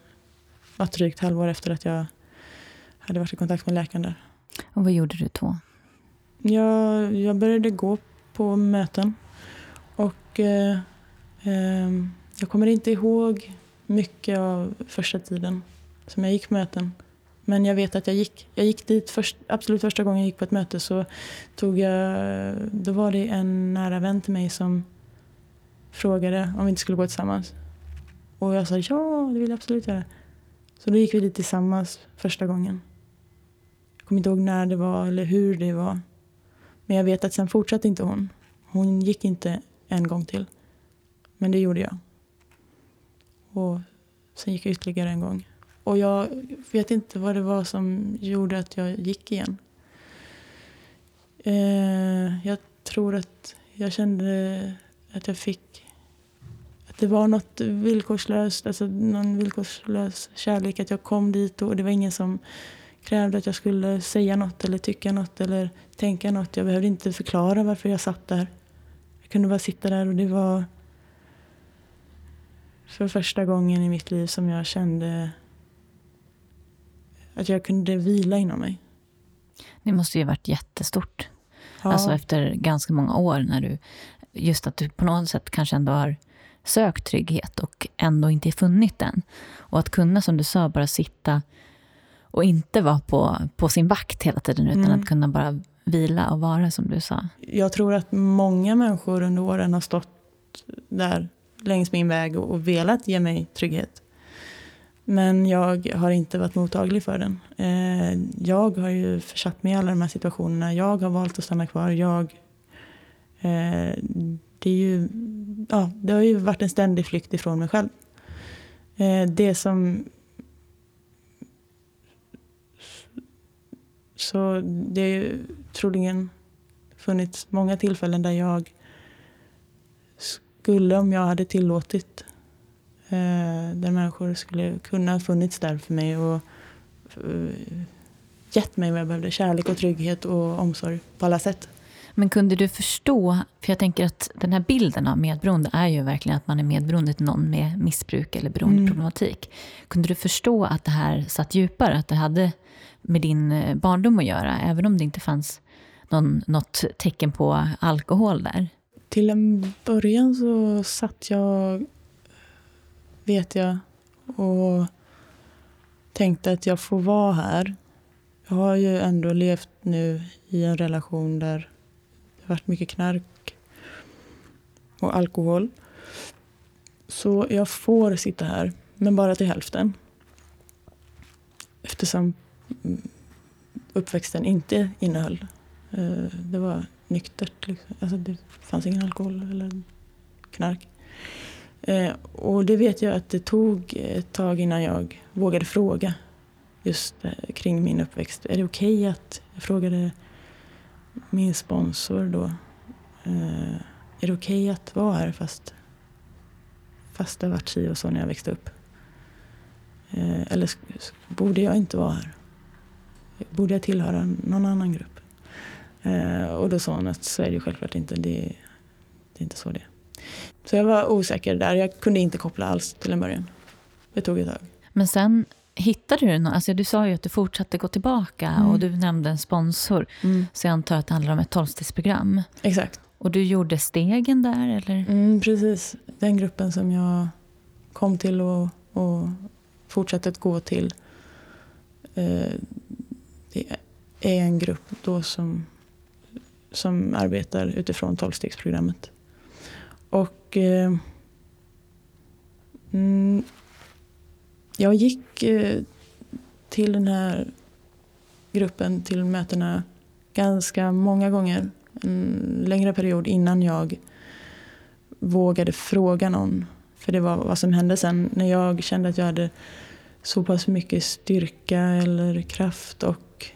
var drygt halvår efter att jag hade varit i kontakt med läkaren där. Och vad gjorde du då? Jag, jag började gå på möten. Och eh, eh, jag kommer inte ihåg mycket av första tiden som jag gick möten. Men jag vet att jag gick. Jag gick dit först, absolut första gången jag gick på ett möte så tog jag, då var det en nära vän till mig som frågade om vi inte skulle gå tillsammans. Och jag sa ja, det vill jag absolut göra. Så då gick vi dit tillsammans första gången. Jag kommer inte ihåg när det var eller hur det var. Men jag vet att sen fortsatte inte hon. Hon gick inte en gång till. Men det gjorde jag. Och sen gick jag ytterligare en gång. Och jag vet inte vad det var som gjorde att jag gick igen. Eh, jag tror att jag kände att jag fick det var något villkorslöst, alltså någon villkorslös kärlek. Att jag kom dit och det var ingen som krävde att jag skulle säga något eller tycka något eller tänka något. Jag behövde inte förklara varför jag satt där. Jag kunde bara sitta där och det var för första gången i mitt liv som jag kände att jag kunde vila inom mig. Det måste ju ha varit jättestort. Ja. Alltså efter ganska många år när du, just att du på något sätt kanske ändå har sökt trygghet och ändå inte funnit den. Och att kunna, som du sa, bara sitta och inte vara på, på sin vakt hela tiden, utan mm. att kunna bara vila och vara som du sa. Jag tror att många människor under åren har stått där längs min väg och velat ge mig trygghet. Men jag har inte varit mottaglig för den. Eh, jag har ju försatt mig i alla de här situationerna. Jag har valt att stanna kvar. Jag, eh, det, är ju, ja, det har ju varit en ständig flykt ifrån mig själv. Eh, det som... Så det har ju troligen funnits många tillfällen där jag skulle, om jag hade tillåtit... eh, där människor skulle kunna ha funnits där för mig och eh, gett mig vad jag behövde. Kärlek och trygghet och omsorg på alla sätt. Men kunde du förstå, för jag tänker att den här bilden av medberoende är ju verkligen att man är medberoende till någon med missbruk eller beroendeproblematik. Mm. Kunde du förstå att det här satt djupare, att det hade med din eh, barndom att göra, även om det inte fanns någon, något tecken på alkohol där? Till en början så satt jag, vet jag, och tänkte att jag får vara här. Jag har ju ändå levt nu i en relation där varit mycket knark och alkohol. Så jag får sitta här, men bara till hälften. Eftersom uppväxten inte innehöll. Eh, det var nyktert. Liksom. Alltså det fanns ingen alkohol eller knark. Eh, och det vet jag att det tog ett tag innan jag vågade fråga just eh, kring min uppväxt. Är det okej okay att, jag frågade min sponsor då, eh, är det okej okay att vara här fast, fast det har varit si och så när jag växte upp? Eh, eller borde jag inte vara här? Borde jag tillhöra någon annan grupp? Eh, och då sa hon att så är det ju självklart inte. Det, det är inte så det är. Så jag var osäker där. Jag kunde inte koppla alls till en början. Det tog ett tag. Men sen hittade du någon, alltså du sa ju att du fortsatte gå tillbaka mm. och du nämnde en sponsor. Mm. Så jag antar att det handlar om ett tolvstegsprogram. Exakt. Och du gjorde stegen där eller? Mm, precis. Den gruppen som jag kom till och, och fortsatte att gå till. Eh, det är en grupp då som, som arbetar utifrån tolvstegsprogrammet. Och eh, mm, jag gick eh, till den här gruppen, till mötena ganska många gånger. En längre period innan jag vågade fråga någon. För det var vad som hände sen när jag kände att jag hade så pass mycket styrka eller kraft och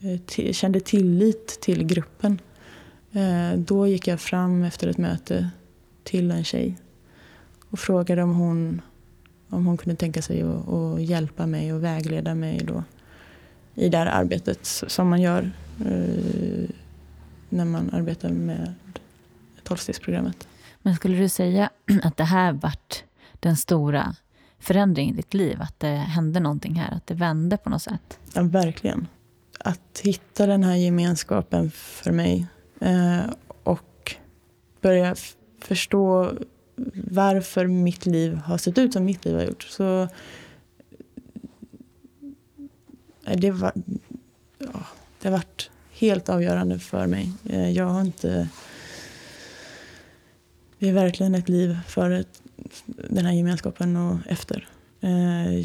eh, kände tillit till gruppen. Eh, då gick jag fram efter ett möte till en tjej och frågade om hon, om hon kunde tänka sig att, hjälpa mig och vägleda mig då i det här arbetet som man gör eh, när man arbetar med tolvstegsprogrammet. Men skulle du säga *clears throat* att det här vart den stora förändringen i ditt liv? Att det hände någonting här, att det vände på något sätt? Ja, verkligen. Att hitta den här gemenskapen för mig eh, och börja förstå varför mitt liv har sett ut som mitt liv har gjort. Så eh, det, var, ja, det har varit helt avgörande för mig. Eh, jag har inte... Det är verkligen ett liv före den här gemenskapen och efter. Eh,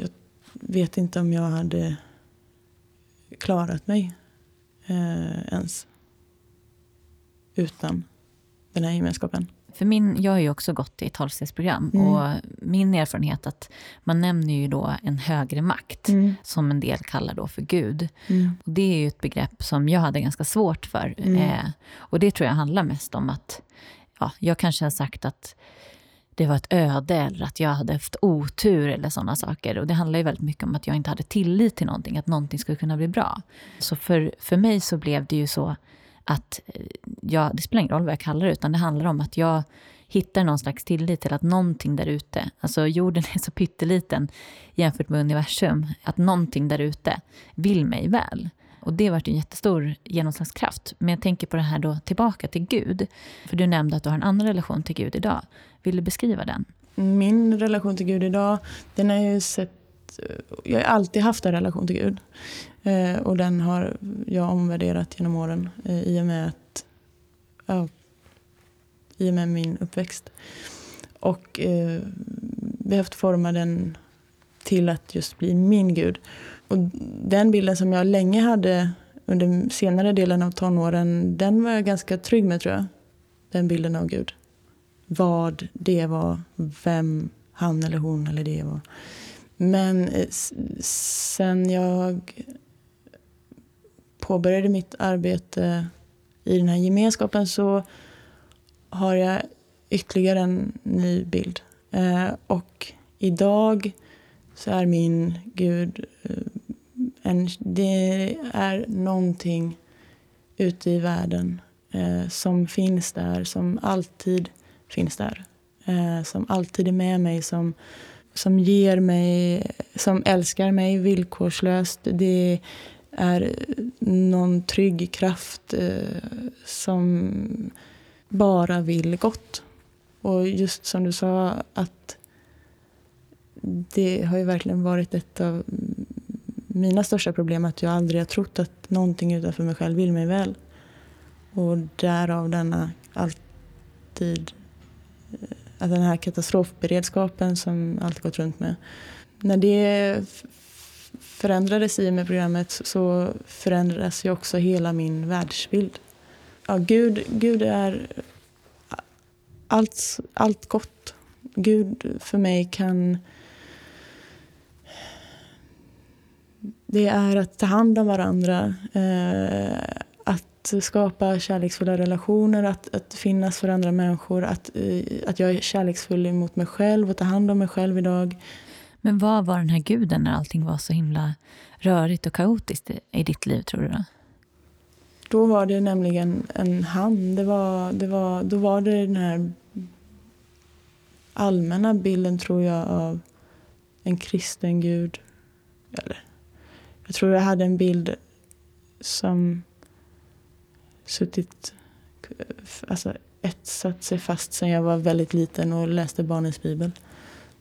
jag vet inte om jag hade klarat mig ens utan den här gemenskapen. För min, jag har ju också gått i tolvstegsprogram mm. och min erfarenhet att man nämner ju då en högre makt mm. som en del kallar då för Gud. Mm. Och det är ju ett begrepp som jag hade ganska svårt för. Mm. Eh, och det tror jag handlar mest om att ja, jag kanske har sagt att det var ett öde eller att jag hade haft otur eller sådana saker. Och det handlar ju väldigt mycket om att jag inte hade tillit till någonting, att någonting skulle kunna bli bra. Så för, för mig så blev det ju så att eh, jag, det spelar ingen roll vad jag kallar det, utan det handlar om att jag hittar någon slags tillit till att någonting där ute, alltså jorden är så pytteliten jämfört med universum, att någonting där ute vill mig väl. Och det har varit en jättestor genomslagskraft. Men jag tänker på det här då tillbaka till Gud. För du nämnde att du har en annan relation till Gud idag. Vill du beskriva den? Min relation till Gud idag, den har ju sett... Eh, jag har alltid haft en relation till Gud. Eh, och den har jag omvärderat genom åren eh, i och med att ja, i och med min uppväxt. Och eh, behövt forma den till att just bli min gud. Och den bilden som jag länge hade under senare delen av tonåren, den var jag ganska trygg med tror jag. Den bilden av Gud. Vad det var, vem han eller hon eller det var. Men eh, sen jag påbörjade mitt arbete i den här gemenskapen så har jag ytterligare en ny bild. Eh, och idag så är min Gud eh, en, det är någonting ute i världen eh, som finns där, som alltid finns där. Eh, som alltid är med mig, som, som ger mig, som älskar mig villkorslöst. Det är någon trygg kraft eh, som bara vill gott. Och just som du sa, att det har ju verkligen varit ett av mina största problem att jag aldrig har trott att någonting utanför mig själv vill mig väl. Och därav denna alltid, att den här katastrofberedskapen som alltid gått runt med. När det förändrades i och med programmet så förändrades ju också hela min världsbild. Ja, Gud, Gud är allt, allt gott. Gud för mig kan... Det är att ta hand om varandra. Eh, att skapa kärleksfulla relationer, att, att finnas för andra människor. Att, eh, att jag är kärleksfull mot mig själv och ta hand om mig själv idag. Men vad var den här guden när allting var så himla rörigt och kaotiskt i ditt liv, tror du? Då, då var det nämligen en han. Det var, det var, då var det den här allmänna bilden, tror jag, av en kristen gud. Eller, jag tror jag hade en bild som suttit, alltså etsat sig fast sen jag var väldigt liten och läste barnens bibel.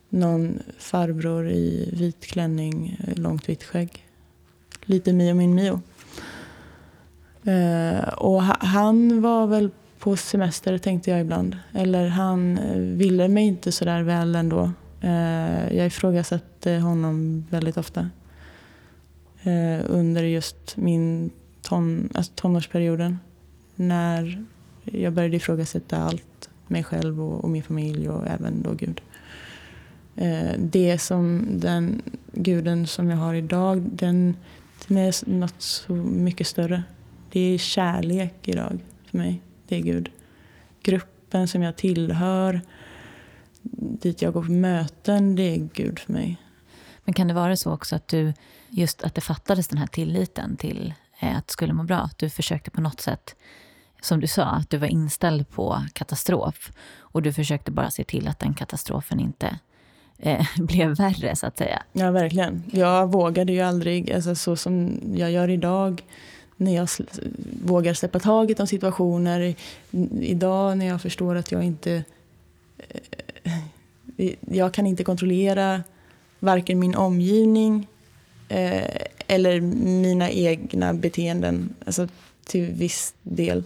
Någon farbror i vit klänning, långt vitt skägg. Lite Mio min Mio. Uh, och han var väl på semester tänkte jag ibland. Eller han eh, ville mig inte så där väl ändå. Uh, jag ifrågasatte honom väldigt ofta. Uh, under just min ton, alltså tonårsperioden när jag började ifrågasätta allt. Mig själv och, och min familj och även då Gud. Eh, det som den guden som jag har idag, den, den är något så mycket större. Det är kärlek idag för mig. Det är Gud. Gruppen som jag tillhör, dit jag går på möten, det är Gud för mig. Men kan det vara så också att du, just att det fattades den här tilliten till eh, att du skulle må bra? Att du försökte på något sätt som du sa, att du var inställd på katastrof. Och du försökte bara se till att den katastrofen inte eh, *laughs* blev värre, så att säga. Ja, verkligen. Jag vågade ju aldrig, alltså, så som jag gör idag, när jag vågar släppa taget om situationer. Idag när jag förstår att jag inte... Eh, eh jag kan inte kontrollera varken min omgivning eh, eller mina egna beteenden. Alltså, till viss del.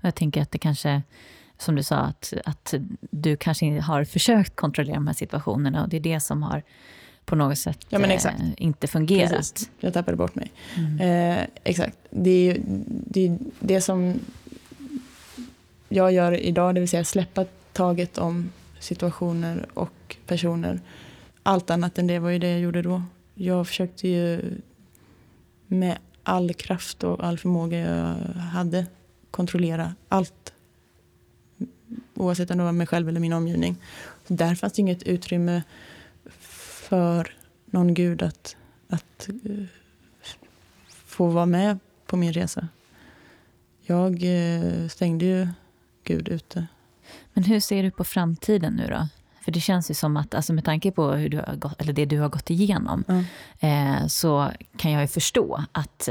Jag tänker att det kanske, som du sa, att, att du kanske har försökt kontrollera de här situationerna och det är det som har på något sätt ja, eh, inte fungerat. Precis. Jag tappade bort mig. Mm. Eh, exakt. Det är det, det som jag gör idag, det vill säga släppa taget om situationer och personer. Allt annat än det var ju det jag gjorde då. Jag försökte ju med all kraft och all förmåga jag hade kontrollera allt. Oavsett om det var mig själv eller min omgivning. Så där fanns det inget utrymme för någon gud att, att uh, få vara med på min resa. Jag uh, stängde ju Gud ute. Men hur ser du på framtiden nu då? För det känns ju som att, alltså med tanke på hur du har gått, eller det du har gått igenom, mm. eh, så kan jag ju förstå att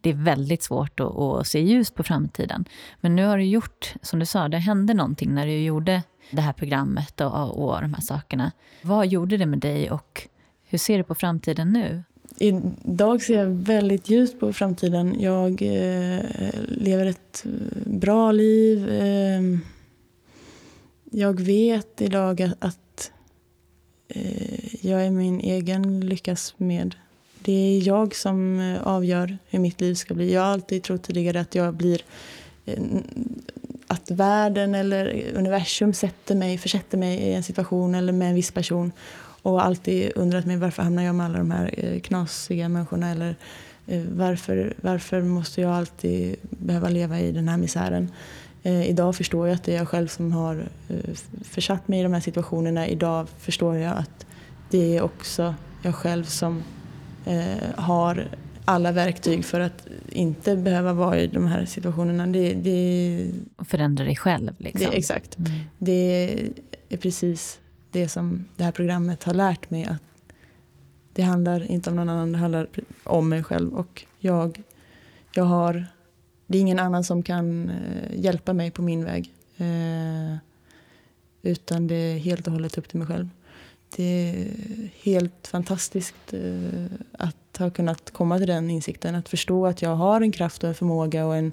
det är väldigt svårt att, att, se ljus på framtiden. Men nu har du gjort, som du sa, det hände någonting när du gjorde det här programmet och, och de här sakerna. Vad gjorde det med dig och hur ser du på framtiden nu? Idag ser jag väldigt ljust på framtiden. Jag eh, lever ett bra liv. Eh, jag vet idag att eh, jag är min egen lyckas med. Det är jag som eh, avgör hur mitt liv ska bli. Jag har alltid trott tidigare att jag blir eh, att världen eller universum sätter mig, försätter mig i en situation eller med en viss person och alltid undrat mig varför hamnar jag med alla de här eh, knasiga människorna eller eh, varför, varför måste jag alltid behöva leva i den här misären. Eh, idag förstår jag att det är jag själv som har eh, försatt mig i de här situationerna. Idag förstår jag att det är också jag själv som eh, har alla verktyg för att inte behöva vara i de här situationerna. Det, det, Förändra dig själv. Liksom. Det, exakt. Mm. Det är precis det som det här programmet har lärt mig. att Det handlar inte om någon annan, det handlar om mig själv. Och jag, jag har, det är ingen annan som kan eh, hjälpa mig på min väg. Eh, utan det är helt och hållet upp till mig själv. Det är helt fantastiskt eh, att ha kunnat komma till den insikten. Att förstå att jag har en kraft och en förmåga och en,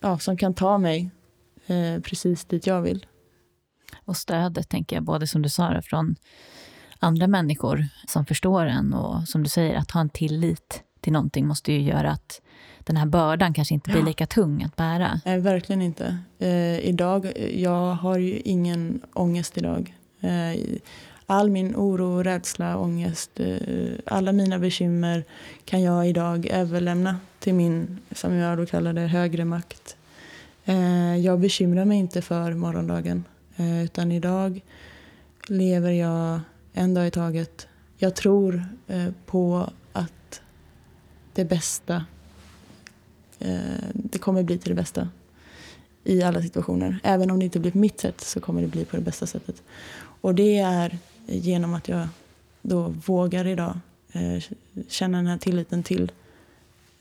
ja, som kan ta mig eh, precis dit jag vill. Och stödet, tänker jag, både som du sa, från andra människor som förstår en och som du säger, att ha en tillit till någonting måste ju göra att den här bördan kanske inte blir ja. lika tung att bära. Nej, verkligen inte. Eh, idag, jag har ju ingen ångest idag. Eh, all min oro, rädsla, ångest, eh, alla mina bekymmer kan jag idag överlämna till min, som jag då kallar det, högre makt. Eh, jag bekymrar mig inte för morgondagen. Eh, utan idag lever jag en dag i taget. Jag tror på att det bästa, Eh, det kommer bli till det bästa i alla situationer. Även om det inte blir på mitt sätt så kommer det bli på det bästa sättet. Och det är genom att jag då vågar idag eh, känna den här tilliten till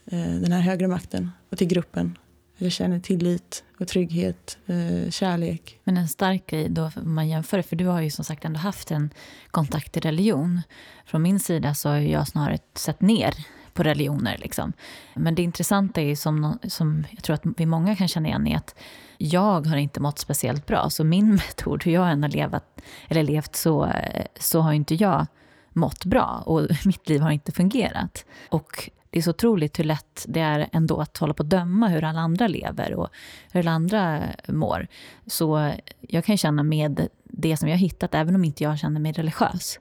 eh, den här högre makten och till gruppen. Jag känner tillit och trygghet, eh, kärlek. Men en stark grej då, om man jämför, för du har ju som sagt ändå haft en kontakt till religion. Från min sida så har jag snarare sett ner på religioner. Liksom. Men det intressanta är ju som, som jag tror att vi många kan känna igen är att jag har inte mått speciellt bra. Så min *laughs* metod, hur jag än har levat, eller levt, så, så har inte jag mått bra. Och *laughs* mitt liv har inte fungerat. Och det är så otroligt hur lätt det är ändå att hålla på och döma hur alla andra lever och hur alla andra mår. Så jag kan känna med det som jag har hittat, även om inte jag känner mig religiös,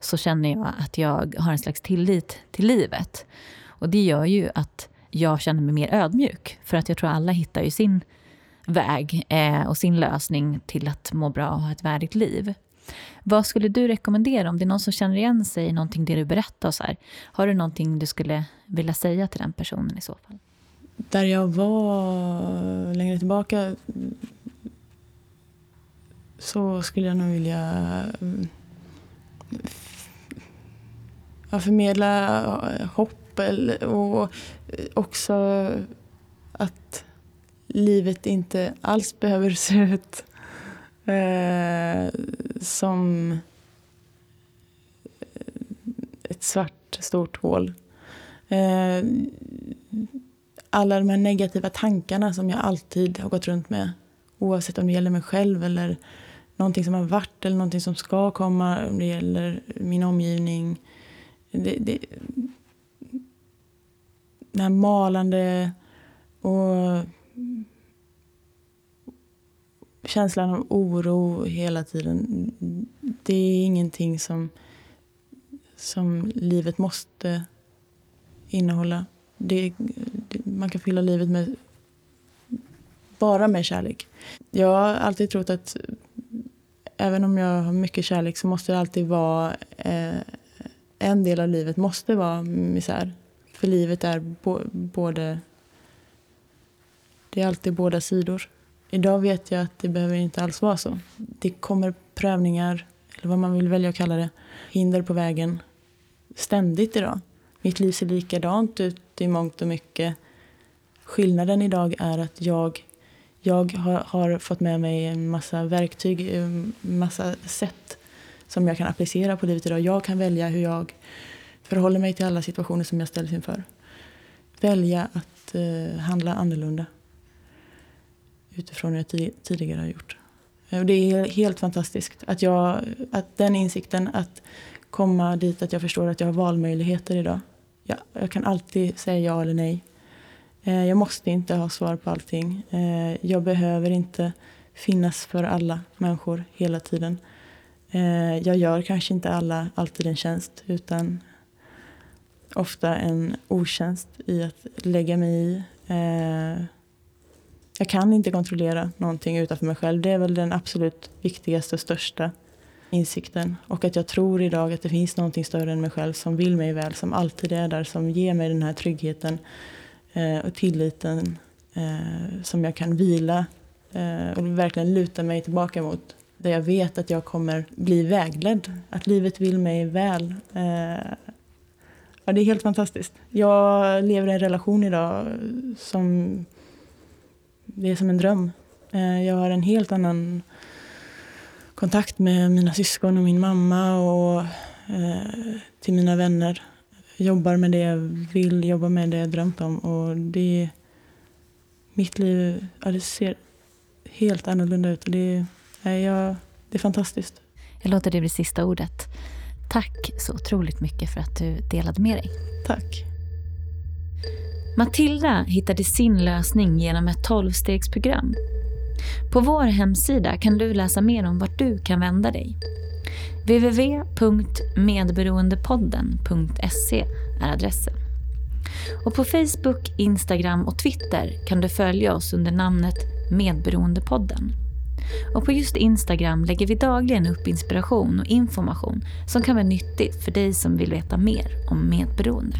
så känner jag att jag har en slags tillit till livet. Och det gör ju att jag känner mig mer ödmjuk. För att jag tror alla hittar ju sin väg eh, och sin lösning till att må bra och ha ett värdigt liv. Vad skulle du rekommendera om det är någon som känner igen sig i någonting det du berättar? Så här, har du någonting du skulle vilja säga till den personen i så fall? Där jag var längre tillbaka så skulle jag nog vilja eh, ja, förmedla eh, hopp och eh, också att livet inte alls behöver se ut eh, som eh, ett svart, stort hål. Eh, alla de här negativa tankarna som jag alltid har gått runt med oavsett om det gäller mig själv eller någonting som har varit eller någonting som ska komma, om det gäller min omgivning. Det, det, det här malande och känslan av oro hela tiden. Det är ingenting som, som livet måste innehålla. Det, det, man kan fylla livet med bara med kärlek. Jag har alltid trott att även om jag har mycket kärlek så måste det alltid vara eh, en del av livet måste vara misär. För livet är bo, både det är alltid båda sidor. Idag vet jag att det behöver inte alls vara så. Det kommer prövningar, eller vad man vill välja att kalla det, hinder på vägen ständigt idag. Mitt liv ser likadant ut i mångt och mycket. Skillnaden idag är att jag, jag har, har fått med mig en massa verktyg, en massa sätt som jag kan applicera på livet idag. Jag kan välja hur jag förhåller mig till alla situationer som jag ställs inför. Välja att eh, handla annorlunda utifrån hur jag tidigare har gjort. Och det är helt fantastiskt att, jag, att den insikten att komma dit att jag förstår att jag har valmöjligheter idag. Jag, jag kan alltid säga ja eller nej. Eh, jag måste inte ha svar på allting. Eh, jag behöver inte finnas för alla människor hela tiden. Eh, jag gör kanske inte alla alltid en tjänst utan ofta en otjänst i att lägga mig i eh, jag kan inte kontrollera någonting utanför mig själv. Det är väl den absolut viktigaste och största insikten. Och att jag tror idag att det finns någonting större än mig själv som vill mig väl, som alltid är där, som ger mig den här tryggheten eh, och tilliten som jag kan vila och verkligen luta mig tillbaka mot. Där jag vet att jag kommer bli vägledd, att livet vill mig väl. Eh, ja, det är helt fantastiskt. Jag lever i en relation idag som... Det är som en dröm. Eh, jag har en helt annan kontakt med mina syskon och min mamma och eh, till mina vänner. Jag Jobbar med det jag vill, jobbar med det jag drömt om. Och det, mitt liv ja, det ser helt annorlunda ut. Och det, ja, det är fantastiskt. Jag låter det bli sista ordet. Tack så otroligt mycket för att du delade med dig. Tack. Matilda hittade sin lösning genom ett tolvstegsprogram på vår hemsida kan du läsa mer om vart du kan vända dig. www.medberoendepodden.se är adressen. Och på Facebook, Instagram och Twitter kan du följa oss under namnet Medberoendepodden. Och på just Instagram lägger vi dagligen upp inspiration och information som kan vara nyttigt för dig som vill veta mer om medberoende.